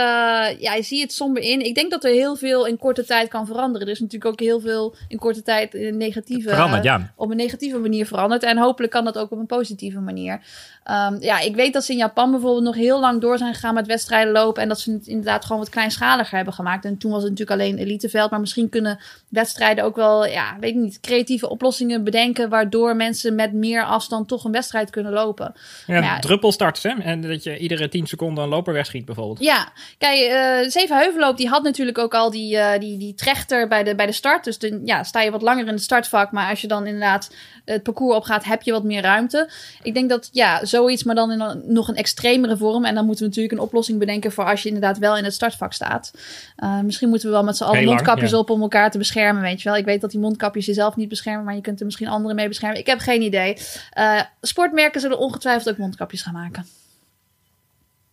ja, je ziet het somber in. Ik denk dat er heel veel in korte tijd kan veranderen. Er is natuurlijk ook heel veel in korte tijd in een negatieve, Veranderd, ja. op een negatieve manier veranderd. En hopelijk kan dat ook op een positieve manier. Ehm, ja, ik weet dat ze in Japan bijvoorbeeld nog heel lang door zijn gegaan met wedstrijden lopen. En dat ze het inderdaad gewoon wat kleinschalige hebben gemaakt. En toen was het natuurlijk alleen eliteveld. Maar misschien kunnen wedstrijden ook wel, ja, weet ik niet, creatieve oplossingen bedenken. Waardoor mensen met meer afstand toch een wedstrijd kunnen lopen. Ja, Ja. druppelstarts, hè? En dat je iedere 10 seconden een loper wegschiet, bijvoorbeeld. Ja, kijk, eh Zevenheuvelloop die had natuurlijk ook al die, eh, die, die trechter bij de, bij de start. Dus dan ja, sta je wat langer in het startvak. Maar als je dan inderdaad het parcours opgaat, heb je wat meer ruimte. Ik denk dat, ja, zoiets, maar dan in een, nog een extremere vorm. En dan moeten we natuurlijk een oplossing bedenken voor als je inderdaad wel in het startvak staat. Eh, misschien moeten we wel met z'n allen lang, mondkapjes ja. op om elkaar te beschermen, weet je wel. Ik weet dat die mondkapjes jezelf niet beschermen, maar je kunt er misschien anderen mee beschermen. Ik heb geen idee. Eh, sportmerken zullen ongetwijfeld ook mondkapjes gaan maken.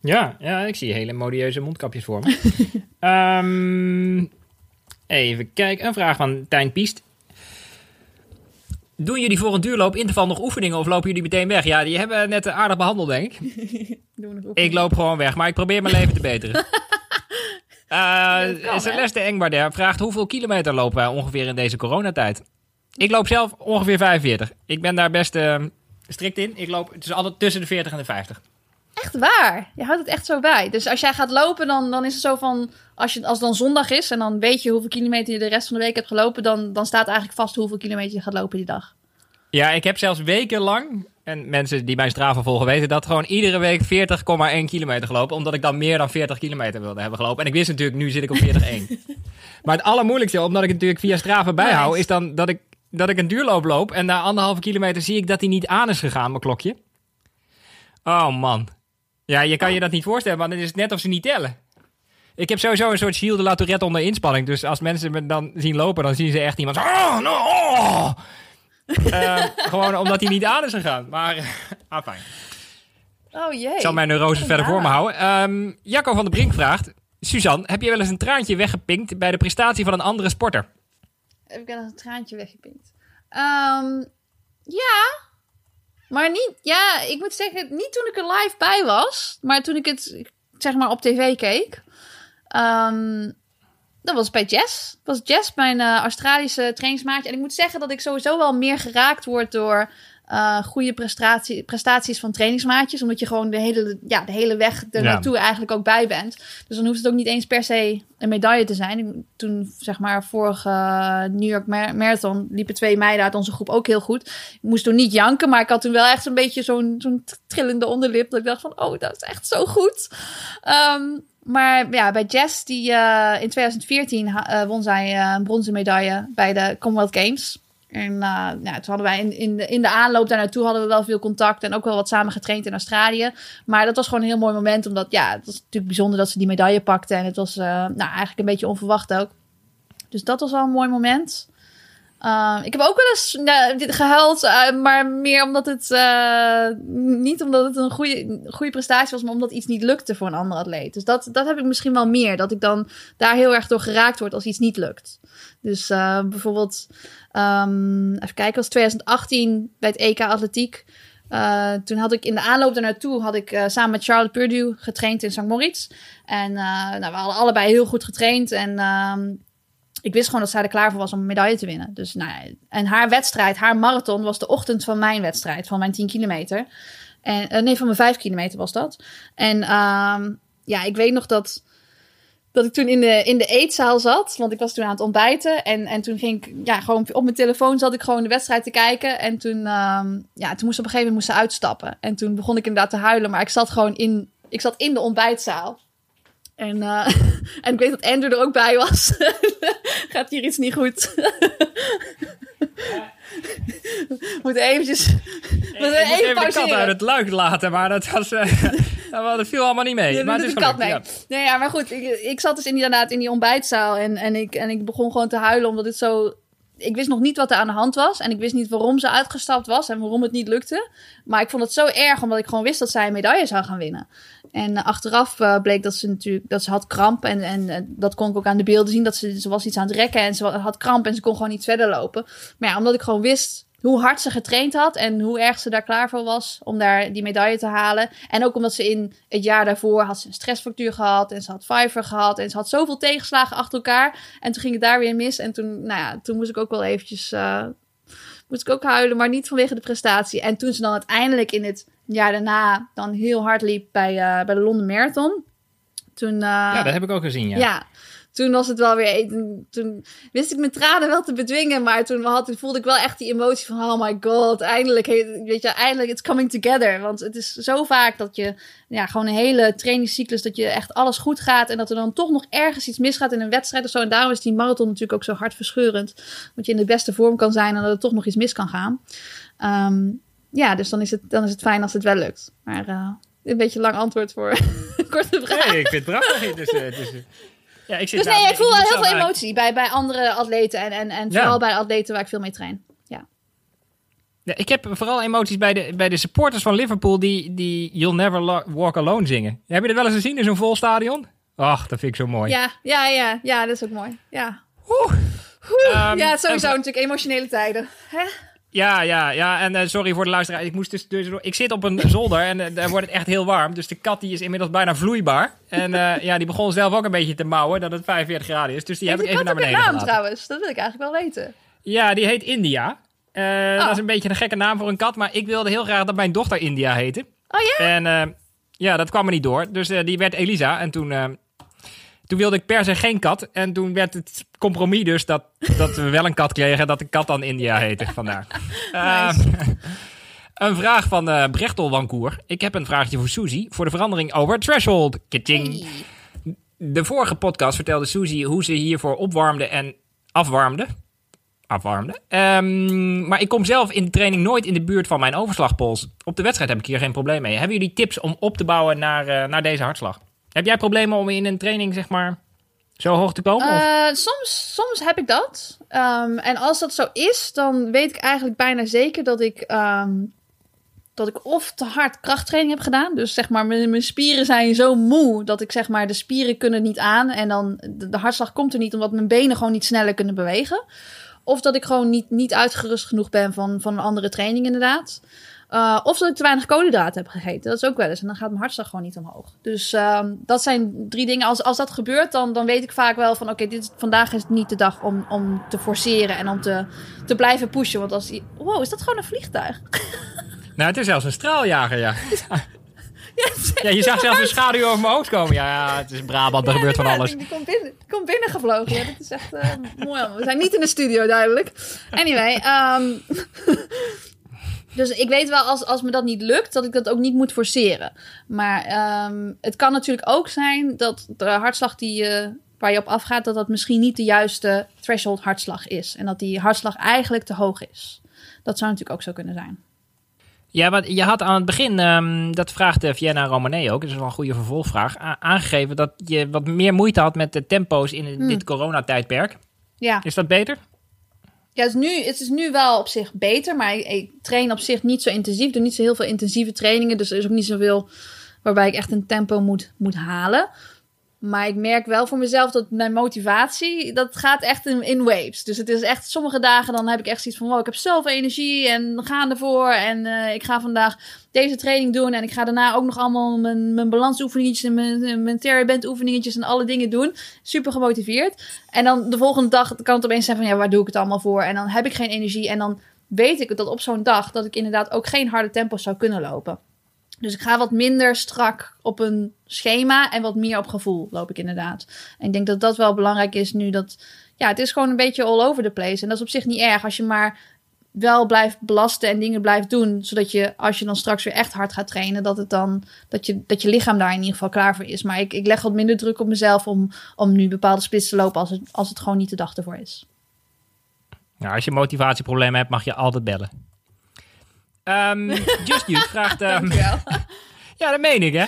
Ja, ja, ik zie hele modieuze mondkapjes voor me. Ehm, even kijken, een vraag van Tijn Piest. Doen jullie voor een duurloop interval nog oefeningen of lopen jullie meteen weg? Ja, die hebben we net aardig behandeld, denk ik. Doen Ik loop gewoon weg, maar ik probeer mijn leven te beteren. Hè? Celeste Engbarder vraagt hoeveel kilometer lopen wij ongeveer in deze coronatijd? Ik loop zelf ongeveer 45. Ik ben daar best eh, strikt in. Ik loop tussen, altijd tussen de 40 en de 50. Echt waar. Je houdt het echt zo bij. Dus als jij gaat lopen, dan, dan is het zo van... Als, je, als het dan zondag is en dan weet je hoeveel kilometer je de rest van de week hebt gelopen... dan, dan staat eigenlijk vast hoeveel kilometer je gaat lopen die dag. Ja, ik heb zelfs wekenlang, en mensen die mijn Strava volgen weten dat, gewoon iedere week 40,1 kilometer gelopen. Omdat ik dan meer dan 40 kilometer wilde hebben gelopen. En ik wist natuurlijk, nu zit ik op 40,1. maar het allermoeilijkste, omdat ik het natuurlijk via Strava bijhoud, Nice. is dan dat ik, dat ik een duurloop loop. En na anderhalve kilometer zie ik dat hij niet aan is gegaan, mijn klokje. Oh man. Ja, je kan je dat niet voorstellen, maar dan is het net of ze niet tellen. Ik heb sowieso een soort Gilles de la Tourette onder inspanning. Dus als mensen me dan zien lopen, dan zien ze echt iemand zo... Oh, no, oh. Eh, gewoon omdat hij niet aan is gegaan. Maar, ah, fijn. Oh jee. Ik zal mijn neurose Oh, verder ja. voor me houden. Ehm, Jacco van der Brink vraagt... Suzanne, heb je wel eens een traantje weggepinkt bij de prestatie van een andere sporter? Heb ik er een traantje weggepinkt? Ehm, ja. Maar niet... Ja, ik moet zeggen, niet toen ik er live bij was. Maar toen ik het, zeg maar, op tv keek. Ehm, dat was bij Jess. Dat was Jess, mijn eh, Australische trainingsmaatje. En ik moet zeggen dat ik sowieso wel meer geraakt word door... uh, goede prestatie, prestaties van trainingsmaatjes. Omdat je gewoon de hele, ja, de hele weg er naartoe eigenlijk ook bij bent. Dus dan hoeft het ook niet eens per se een medaille te zijn. Toen, zeg maar, vorige New York Marathon liepen twee meiden uit onze groep ook heel goed. Ik moest toen niet janken, maar ik had toen wel echt een beetje zo'n zo'n trillende onderlip. Dat ik dacht van, oh, dat is echt zo goed. Um, maar ja, bij Jess, die uh, in 2014 uh, won zij een bronzen medaille bij de Commonwealth Games. En ja, toen hadden wij in, in, de, in de aanloop daar naartoe hadden we wel veel contact en ook wel wat samen getraind in Australië. Maar dat was gewoon een heel mooi moment, omdat ja, het was natuurlijk bijzonder dat ze die medaille pakte. En het was nou, eigenlijk een beetje onverwacht ook. Dus dat was wel een mooi moment. Uh, ik heb ook wel eens uh, gehuild, uh, maar meer omdat het niet omdat het een goede, goede prestatie was, maar omdat iets niet lukte voor een andere atleet. Dus dat, dat heb ik misschien wel meer. Dat ik dan daar heel erg door geraakt word als iets niet lukt. Dus bijvoorbeeld, um, even kijken, als 2018 bij het EK Atletiek. toen had ik in de aanloop daar naartoe had ik samen met Charlotte Purdue getraind in St. Moritz. En nou, we hadden allebei heel goed getraind. En ehm, ik wist gewoon dat zij er klaar voor was om een medaille te winnen. Dus, nou, en haar wedstrijd, haar marathon, was de ochtend van mijn wedstrijd, van mijn 10 kilometer. En, nee, van mijn 5 kilometer was dat. En um, ja, ik weet nog dat, dat ik toen in de, in de eetzaal zat. Want ik was toen aan het ontbijten. En, en toen ging ik, ja, gewoon op mijn telefoon zat ik gewoon de wedstrijd te kijken. En toen, um, ja, toen moest op een gegeven moment moest ze uitstappen. En toen begon ik inderdaad te huilen. Maar ik zat gewoon in, ik zat in de ontbijtzaal. En, uh, en ik weet dat Andrew er ook bij was. Gaat hier iets niet goed? Moet eventjes... Moet even, even de kat uit het luik laten, maar dat, was, uh, dat viel allemaal niet mee. Maar het is kat mee. Ja. Nee, ja, maar goed. Ik, ik zat dus inderdaad in die ontbijtzaal en, en, ik, en ik begon gewoon te huilen omdat het zo ik wist nog niet wat er aan de hand was. En ik wist niet waarom ze uitgestapt was en waarom het niet lukte. Maar ik vond het zo erg, omdat ik gewoon wist dat zij een medaille zou gaan winnen. En uh, achteraf uh, bleek dat ze natuurlijk dat ze had kramp. En, en uh, dat kon ik ook aan de beelden zien. Dat ze, ze was iets aan het rekken en ze had kramp en ze kon gewoon niet verder lopen. Maar ja, omdat ik gewoon wist hoe hard ze getraind had en hoe erg ze daar klaar voor was om daar die medaille te halen. En ook omdat ze in het jaar daarvoor had ze een stressfactuur gehad en ze had Fiverr gehad en ze had zoveel tegenslagen achter elkaar. En toen ging het daar weer mis en toen, nou ja, toen moest ik ook wel eventjes, uh, moest ik ook huilen, maar niet vanwege de prestatie. En toen ze dan uiteindelijk in het jaar daarna dan heel hard liep bij, uh, bij de Londen Marathon. Toen, uh, ja, dat heb ik ook gezien, ja. Ja, toen was het wel weer. Toen wist ik mijn tranen wel te bedwingen. Maar toen had, voelde ik wel echt die emotie van: oh my god, eindelijk. Weet je, eindelijk, it's coming together. Want het is zo vaak dat je. Ja, gewoon een hele trainingscyclus. Dat je echt alles goed gaat. En dat er dan toch nog ergens iets misgaat in een wedstrijd of zo. En daarom is die marathon natuurlijk ook zo hartverscheurend. Want je in de beste vorm kan zijn en dat er toch nog iets mis kan gaan. Um, ja, dus dan is, het, dan is het fijn als het wel lukt. Maar. Uh, een beetje lang antwoord voor korte vraag. Nee, ik vind het prachtig. Dus, dus, ja, ik zit dus nee, ik voel wel heel veel emotie bij, bij andere atleten. En, en, en vooral bij atleten waar ik veel mee train. Ja. ja. ik heb vooral emoties bij de, bij de supporters van Liverpool die, die You'll Never Walk Alone zingen. Heb je dat wel eens gezien in zo'n vol stadion? Ach, dat vind ik zo mooi. Ja, ja, ja, ja dat is ook mooi. Ja. Oeh. Um, ja, sowieso natuurlijk emotionele tijden. Hè? Ja, ja, ja. En uh, sorry voor de luisteraar. Ik moest dus, dus, ik zit op een zolder en uh, daar wordt het echt heel warm. Dus de kat die is inmiddels bijna vloeibaar. En uh, ja, die begon zelf ook een beetje te mouwen dat het 45 graden is. Dus die heb ik even naar beneden naam gelaten. trouwens? Dat wil ik eigenlijk wel weten. Ja, die heet India. Oh. Dat is een beetje een gekke naam voor een kat. Maar ik wilde heel graag dat mijn dochter India heette. Oh ja? En ja, dat kwam er niet door. Dus die werd Elisa. En toen toen wilde ik per se geen kat. En toen werd het compromis dus dat, dat we wel een kat kregen. Dat de kat dan India heette. Vandaar. Nice. Uh, een vraag van uh, Brechtel Wankoer. Ik heb een vraagje voor Suzy. Voor de verandering over Threshold. Kitching. Hey. De vorige podcast vertelde Suzy hoe ze hiervoor opwarmde en afwarmde. Afwarmde. Um, maar ik kom zelf in de training nooit in de buurt van mijn overslagpols. Op de wedstrijd heb ik hier geen probleem mee. Hebben jullie tips om op te bouwen naar, uh, naar deze hartslag? Heb jij problemen om in een training, zeg maar, zo hoog te komen? Uh, soms, soms heb ik dat. Um, en als dat zo is, dan weet ik eigenlijk bijna zeker dat ik, um, dat ik of te hard krachttraining heb gedaan. Dus zeg maar, mijn, spieren zijn zo moe dat ik zeg maar, de spieren kunnen niet aan. En dan de, de hartslag komt er niet omdat mijn benen gewoon niet sneller kunnen bewegen. Of dat ik gewoon niet, niet uitgerust genoeg ben van, van een andere training, inderdaad. Uh, of dat ik te weinig koolhydraten heb gegeten. Dat is ook wel eens. En dan gaat mijn hartslag gewoon niet omhoog. Dus uh, dat zijn drie dingen. Als, als dat gebeurt, dan, dan weet ik vaak wel van... Oké, okay, vandaag is niet de dag om, om te forceren en om te, te blijven pushen. Want als... Wow, is dat gewoon een vliegtuig? Nou, het is zelfs een straaljager, ja. Ja, je zag zelfs een schaduw over mijn hoofd komen. Ja, ja het is Brabant, er gebeurt van alles. Die komt binnen, komt binnengevlogen. Ja, dat is echt uh, mooi. We zijn niet in de studio, duidelijk. Anyway, um, dus ik weet wel, als, als me dat niet lukt, dat ik dat ook niet moet forceren. Maar um, het kan natuurlijk ook zijn dat de hartslag die je, waar je op afgaat, dat dat misschien niet de juiste threshold hartslag is. En dat die hartslag eigenlijk te hoog is. Dat zou natuurlijk ook zo kunnen zijn. Ja, maar je had aan het begin, um, dat vraagt Vienna Romane ook, dat is wel een goede vervolgvraag, aangegeven dat je wat meer moeite had met de tempo's in Hmm. dit coronatijdperk. Ja. Is dat beter? Ja, het is, nu, het is nu wel op zich beter, maar ik, ik train op zich niet zo intensief. Doe niet zo heel veel intensieve trainingen, dus er is ook niet zoveel waarbij ik echt een tempo moet, moet halen. Maar ik merk wel voor mezelf dat mijn motivatie, dat gaat echt in, in waves. Dus het is echt, sommige dagen dan heb ik echt zoiets van, wow, ik heb zoveel energie en gaan ervoor. En uh, ik ga vandaag deze training doen en ik ga daarna ook nog allemaal mijn, mijn balansoefeningetjes en mijn, mijn terraband oefeningetjes en alle dingen doen. Super gemotiveerd. En dan de volgende dag kan het opeens zijn van, ja, waar doe ik het allemaal voor? En dan heb ik geen energie en dan weet ik dat op zo'n dag dat ik inderdaad ook geen harde tempo's zou kunnen lopen. Dus ik ga wat minder strak op een schema en wat meer op gevoel loop ik inderdaad. En ik denk dat dat wel belangrijk is nu dat... Ja, het is gewoon een beetje all over the place. En dat is op zich niet erg als je maar wel blijft belasten en dingen blijft doen. Zodat je, als je dan straks weer echt hard gaat trainen, dat, het dan, dat, je, dat je lichaam daar in ieder geval klaar voor is. Maar ik, ik leg wat minder druk op mezelf om, om nu bepaalde splits te lopen als het, als het gewoon niet de dag ervoor is. Nou, als je motivatieproblemen hebt, mag je altijd bellen. Um, Just You vraagt... Um, ja, dat meen ik, hè.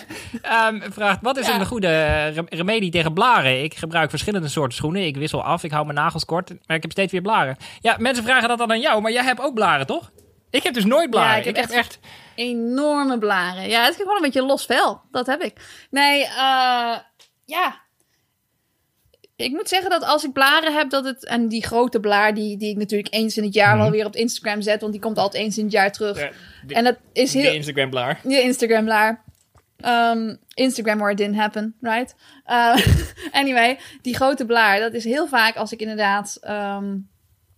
Um, vraagt, wat is ja. een goede remedie tegen blaren? Ik gebruik verschillende soorten schoenen. Ik wissel af, ik hou mijn nagels kort, maar ik heb steeds weer blaren. Ja, mensen vragen dat dan aan jou, maar jij hebt ook blaren, toch? Ik heb dus nooit blaren. Ja, ik heb, ik heb echt, echt, enorme blaren. Ja, het is gewoon een beetje los vel. Dat heb ik. Nee, uh, ja, ik moet zeggen dat als ik blaren heb, dat het. En die grote blaar, die, die ik natuurlijk eens in het jaar wel weer op Instagram zet, want die komt altijd eens in het jaar terug. Ja, de, en dat is heel. De Instagram blaar. De Instagram blaar. Um, Instagram where it didn't happen, right? Uh, anyway, die grote blaar, dat is heel vaak als ik inderdaad um,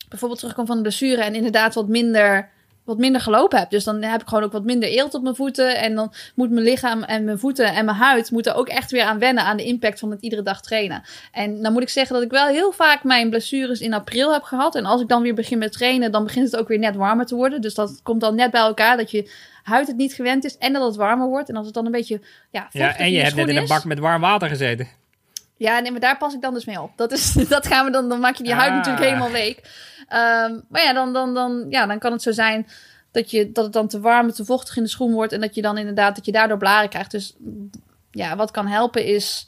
bijvoorbeeld terugkom van een blessure en inderdaad wat minder wat minder gelopen heb. Dus dan heb ik gewoon ook wat minder eelt op mijn voeten. En dan moet mijn lichaam en mijn voeten en mijn huid moeten ook echt weer aan wennen aan de impact van het iedere dag trainen. En dan moet ik zeggen dat ik wel heel vaak mijn blessures in april heb gehad. En als ik dan weer begin met trainen, dan begint het ook weer net warmer te worden. Dus dat komt dan net bij elkaar dat je huid het niet gewend is en dat het warmer wordt. En als het dan een beetje ja, ja en je hebt net in een bak met warm water gezeten. Ja, nee, maar daar pas ik dan dus mee op. Dat, is, dat gaan we dan, dan maak je die ah. huid natuurlijk helemaal week. Um, maar ja dan, dan, dan, ja, dan kan het zo zijn dat, je, dat het dan te warm, te vochtig in de schoen wordt. En dat je dan inderdaad, dat je daardoor blaren krijgt. Dus ja, wat kan helpen is...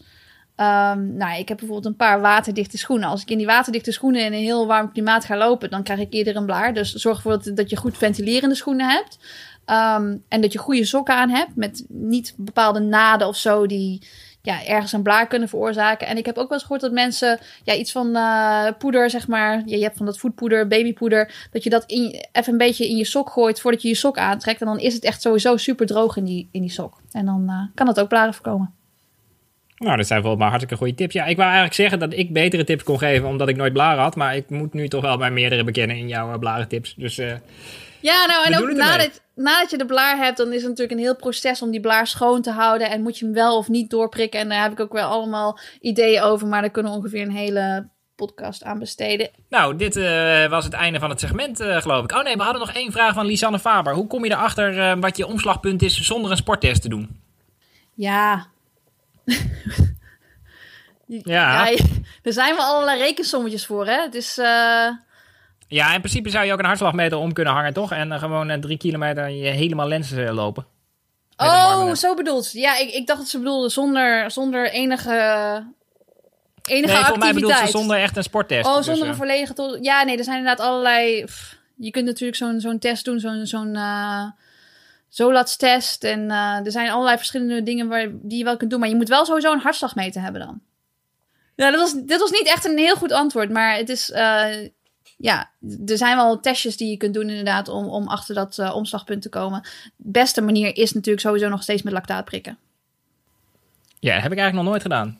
Um, nou, ik heb bijvoorbeeld een paar waterdichte schoenen. Als ik in die waterdichte schoenen in een heel warm klimaat ga lopen, dan krijg ik eerder een blaar. Dus zorg ervoor dat, dat je goed ventilerende schoenen hebt. Um, en dat je goede sokken aan hebt. Met niet bepaalde naden of zo die ja, ergens een blaar kunnen veroorzaken. En ik heb ook wel eens gehoord dat mensen ja, iets van uh, poeder, zeg maar. Je hebt van dat voetpoeder, babypoeder. Dat je dat even een beetje in je sok gooit voordat je je sok aantrekt. En dan is het echt sowieso super droog in die, in die sok. En dan uh, kan dat ook blaren voorkomen. Nou, dat zijn volgens mij hartstikke goede tips. Ja, ik wou eigenlijk zeggen dat ik betere tips kon geven omdat ik nooit blaren had. Maar ik moet nu toch wel bij meerdere bekennen in jouw uh, blarentips. Dus uh, ja, nou en ook nadat, nadat je de blaar hebt, dan is het natuurlijk een heel proces om die blaar schoon te houden. En moet je hem wel of niet doorprikken. En daar heb ik ook wel allemaal ideeën over. Maar daar kunnen we ongeveer een hele podcast aan besteden. Nou, dit uh, was het einde van het segment, uh, geloof ik. Oh nee, we hadden nog één vraag van Lisanne Faber. Hoe kom je erachter uh, wat je omslagpunt is zonder een sporttest te doen? Ja. ja. ja. Er zijn wel allerlei rekensommetjes voor, hè. Het is... Ja, in principe zou je ook een hartslagmeter om kunnen hangen, toch? En uh, gewoon uh, drie kilometer je helemaal lenzen uh, lopen. Oh, zo bedoeld. Ja, ik, ik dacht dat ze bedoelde zonder, zonder enige, enige nee, activiteit. mij bedoelt ze zonder echt een sporttest. Oh, zonder dus, een volledige... To- ja, nee, er zijn inderdaad allerlei... Pff, je kunt natuurlijk zo'n zo'n test doen, zo'n zo'n uh, Zolats-test. En er zijn allerlei verschillende dingen waar, die je wel kunt doen. Maar je moet wel sowieso een hartslagmeter hebben dan. Ja, dat was, dit was niet echt een heel goed antwoord, maar het is... ja, er zijn wel testjes die je kunt doen inderdaad om, om achter dat uh, omslagpunt te komen. De beste manier is natuurlijk sowieso nog steeds met lactaat prikken. Ja, heb ik eigenlijk nog nooit gedaan.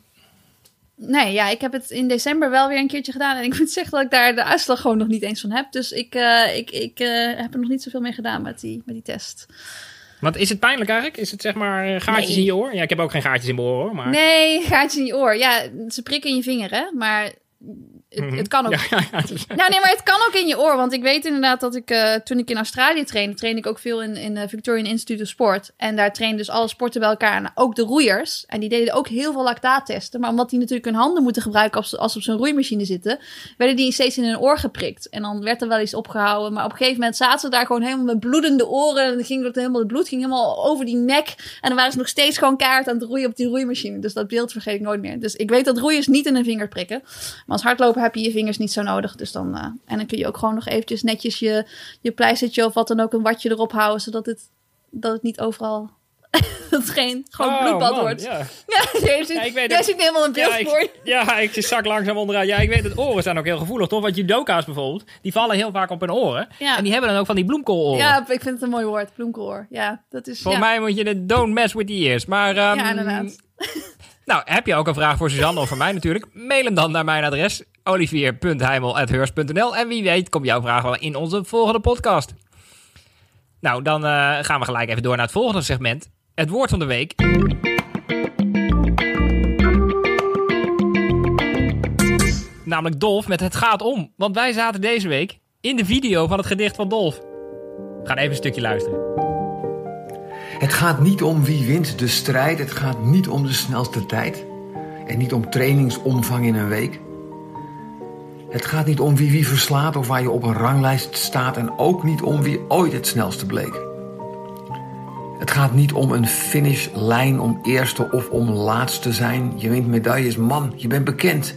Nee, ja, ik heb het in december wel weer een keertje gedaan. En ik moet zeggen dat ik daar de uitslag gewoon nog niet eens van heb. Dus ik, uh, ik, ik uh, heb er nog niet zoveel mee gedaan met die, met die test. Want is het pijnlijk eigenlijk? Is het zeg maar gaatjes Nee. in je oor? Ja, ik heb ook geen gaatjes in mijn oor hoor. Maar... Nee, gaatje in je oor. Ja, ze prikken in je vinger, hè. Maar het, het kan ook. Mhm. Ja, ja, ja. Nou, nee, maar het kan ook in je oor. Want ik weet inderdaad dat ik, uh, toen ik in Australië trainde, trainde ik ook veel in, in uh, Victorian Institute of Sport. En daar trainden dus alle sporten bij elkaar. En ook de roeiers. En die deden ook heel veel lactaattesten. Maar omdat die natuurlijk hun handen moeten gebruiken als, als ze op zo'n roeimachine zitten, werden die steeds in hun oor geprikt. En dan werd er wel iets opgehouden. Maar op een gegeven moment zaten ze daar gewoon helemaal met bloedende oren. En dan ging dat helemaal, het bloed ging helemaal over die nek. En dan waren ze nog steeds gewoon kaart aan het roeien op die roeimachine. Dus dat beeld vergeet ik nooit meer. Dus ik weet dat roeiers niet in hun vinger prikken. Maar als hardloper heb je je vingers niet zo nodig. Dus dan, uh, en dan kun je ook gewoon nog eventjes netjes je, je pleistertje of wat dan ook een watje erop houden. Zodat het, dat het niet overal, dat het geen gewoon Oh, bloedbad man, wordt. Ja. Ja, jij zit, Ja, ik weet jij het. zit helemaal een beeld Ja, voor. ik, ja, ik zak langzaam onderuit. Ja, ik weet het. Oren zijn ook heel gevoelig, toch? Want judoka's bijvoorbeeld, die vallen heel vaak op hun oren. Ja. En die hebben dan ook van die bloemkooloren. Ja, ik vind het een mooi woord, bloemkoor. Ja, dat is... Voor ja. mij moet je het don't mess with the ears. Maar, ehm, Ja, inderdaad. Nou, heb je ook een vraag voor Suzanne of voor mij natuurlijk? Mail hem dan naar mijn adres olivier.heimel.heurs.nl En wie weet komt jouw vraag wel in onze volgende podcast. Nou, dan eh, gaan we gelijk even door naar het volgende segment. Het woord van de week. Namelijk Dolf met Het gaat om. Want wij zaten deze week in de video van het gedicht van Dolf. We gaan even een stukje luisteren. Het gaat niet om wie wint de strijd, het gaat niet om de snelste tijd. En niet om trainingsomvang in een week. Het gaat niet om wie wie verslaat of waar je op een ranglijst staat en ook niet om wie ooit het snelste bleek. Het gaat niet om een finishlijn om eerste of om laatste te zijn. Je wint medailles, man, je bent bekend.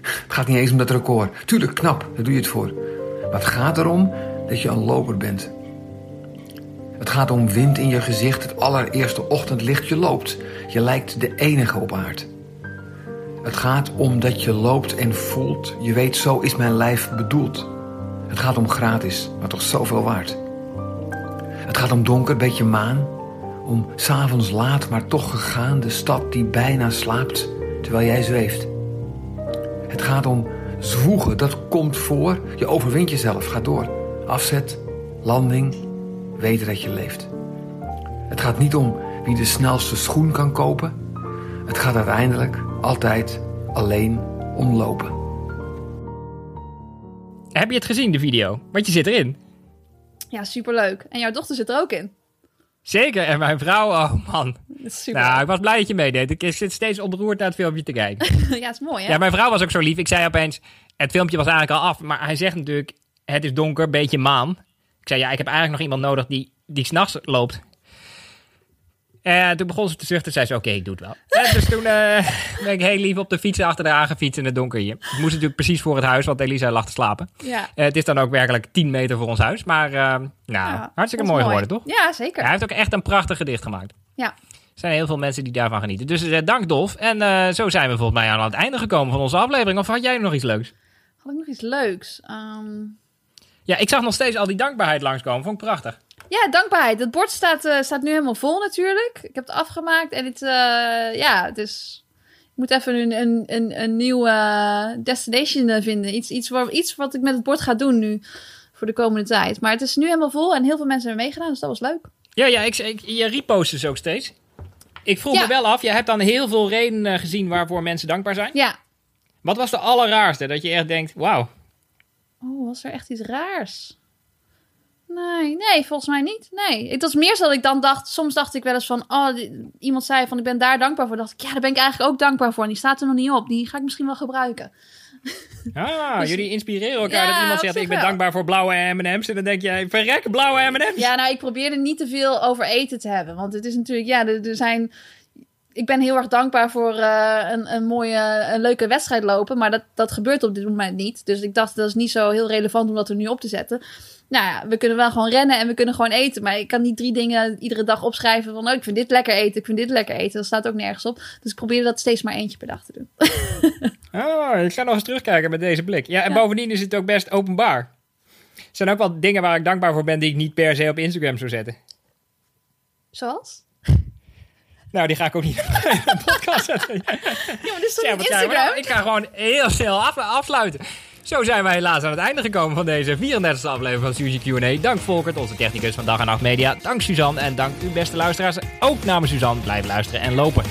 Het gaat niet eens om dat record. Tuurlijk, knap, daar doe je het voor. Maar het gaat erom dat je een loper bent. Het gaat om wind in je gezicht, het allereerste ochtendlicht. Je loopt. Je lijkt de enige op aard. Het gaat om dat je loopt en voelt. Je weet, zo is mijn lijf bedoeld. Het gaat om gratis, maar toch zoveel waard. Het gaat om donker, beetje maan. Om s'avonds laat, maar toch gegaan. De stad die bijna slaapt, terwijl jij zweeft. Het gaat om zwoegen, dat komt voor. Je overwint jezelf, ga door. Afzet, landing, weten dat je leeft. Het gaat niet om wie de snelste schoen kan kopen. Het gaat uiteindelijk altijd alleen om lopen. Heb je het gezien, de video? Want je zit erin. Ja, superleuk. En jouw dochter zit er ook in. Zeker, en mijn vrouw, oh man. Super. Nou, ik was blij dat je meedeed. Ik zit steeds ontroerd naar het filmpje te kijken. ja, het is mooi, hè? Ja, mijn vrouw was ook zo lief. Ik zei opeens, het filmpje was eigenlijk al af. Maar hij zegt natuurlijk, het is donker, beetje maan. Ik zei, ja, ik heb eigenlijk nog iemand nodig die, die s'nachts loopt. En toen begon ze te zuchten. zei ze, oké, ik doe het wel. En dus toen eh, ben ik heel lief op de fiets achter haar gefietst in het donker hier. Ik moest natuurlijk precies voor het huis, want Elisa lag te slapen. Ja. Eh, het is dan ook werkelijk 10 meter voor ons huis. Maar eh, nou, Ja, hartstikke mooi geworden, toch? Ja, zeker. Hij heeft ook echt een prachtig gedicht gemaakt. Ja. Er zijn heel veel mensen die daarvan genieten. Dus dank Dolf. En zo zijn we volgens mij aan het einde gekomen van onze aflevering. Of had jij nog iets leuks? Had ik nog iets leuks? Ehm, Ja, ik zag nog steeds al die dankbaarheid langskomen. Vond ik prachtig. Ja, dankbaarheid. Het bord staat, eh, staat nu helemaal vol natuurlijk. Ik heb het afgemaakt en het, eh, ja, dus ik moet even een, een, een, een nieuwe eh, destination vinden. Iets, iets, waar, iets wat ik met het bord ga doen nu voor de komende tijd. Maar het is nu helemaal vol en heel veel mensen hebben meegedaan, dus dat was leuk. Ja, ja ik, ik, je repost dus ook steeds. Ik vroeg Ja. me wel af, je hebt dan heel veel redenen gezien waarvoor mensen dankbaar zijn. Ja. Wat was de allerraarste? Dat je echt denkt, wauw. Was er echt iets raars? Nee, nee, volgens mij niet. Nee, het was meer zo dat ik dan dacht, soms dacht ik wel eens van, oh, die- iemand zei van, ik ben daar dankbaar voor. dacht ik, ja, daar ben ik eigenlijk ook dankbaar voor. En die staat er nog niet op. Die ga ik misschien wel gebruiken. Ah, Dus- jullie inspireren elkaar. Ja, dat iemand zegt, ik ben wel. dankbaar voor blauwe M&M's. En dan denk jij, verrek, blauwe M&M's. Ja, nou, ik probeerde niet te veel over eten te hebben. Want het is natuurlijk, ja, er, er zijn... ik ben heel erg dankbaar voor eh, een, een mooie, een leuke wedstrijd lopen. Maar dat, dat gebeurt op dit moment niet. Dus ik dacht, dat is niet zo heel relevant om dat er nu op te zetten. Nou ja, we kunnen wel gewoon rennen en we kunnen gewoon eten. Maar ik kan niet drie dingen iedere dag opschrijven van... oh, ik vind dit lekker eten, ik vind dit lekker eten. Dat staat ook nergens op. Dus ik probeer dat steeds maar eentje per dag te doen. oh, ik ga nog eens terugkijken met deze blik. Ja, en Ja. bovendien is het ook best openbaar. Er zijn ook wel dingen waar ik dankbaar voor ben... die ik niet per se op Instagram zou zetten. Zoals? Nou, die ga ik ook niet in de podcast zetten. Ja, maar dit is toch Ja, Instagram? Ik ga gewoon heel snel af- afsluiten. Zo zijn wij helaas aan het einde gekomen van deze 34e aflevering van Suzy Q&A. Dank Volkert, onze technicus van Dag en Nacht Media. Dank Suzanne en dank u beste luisteraars. Ook namens Suzanne blijven luisteren en lopen.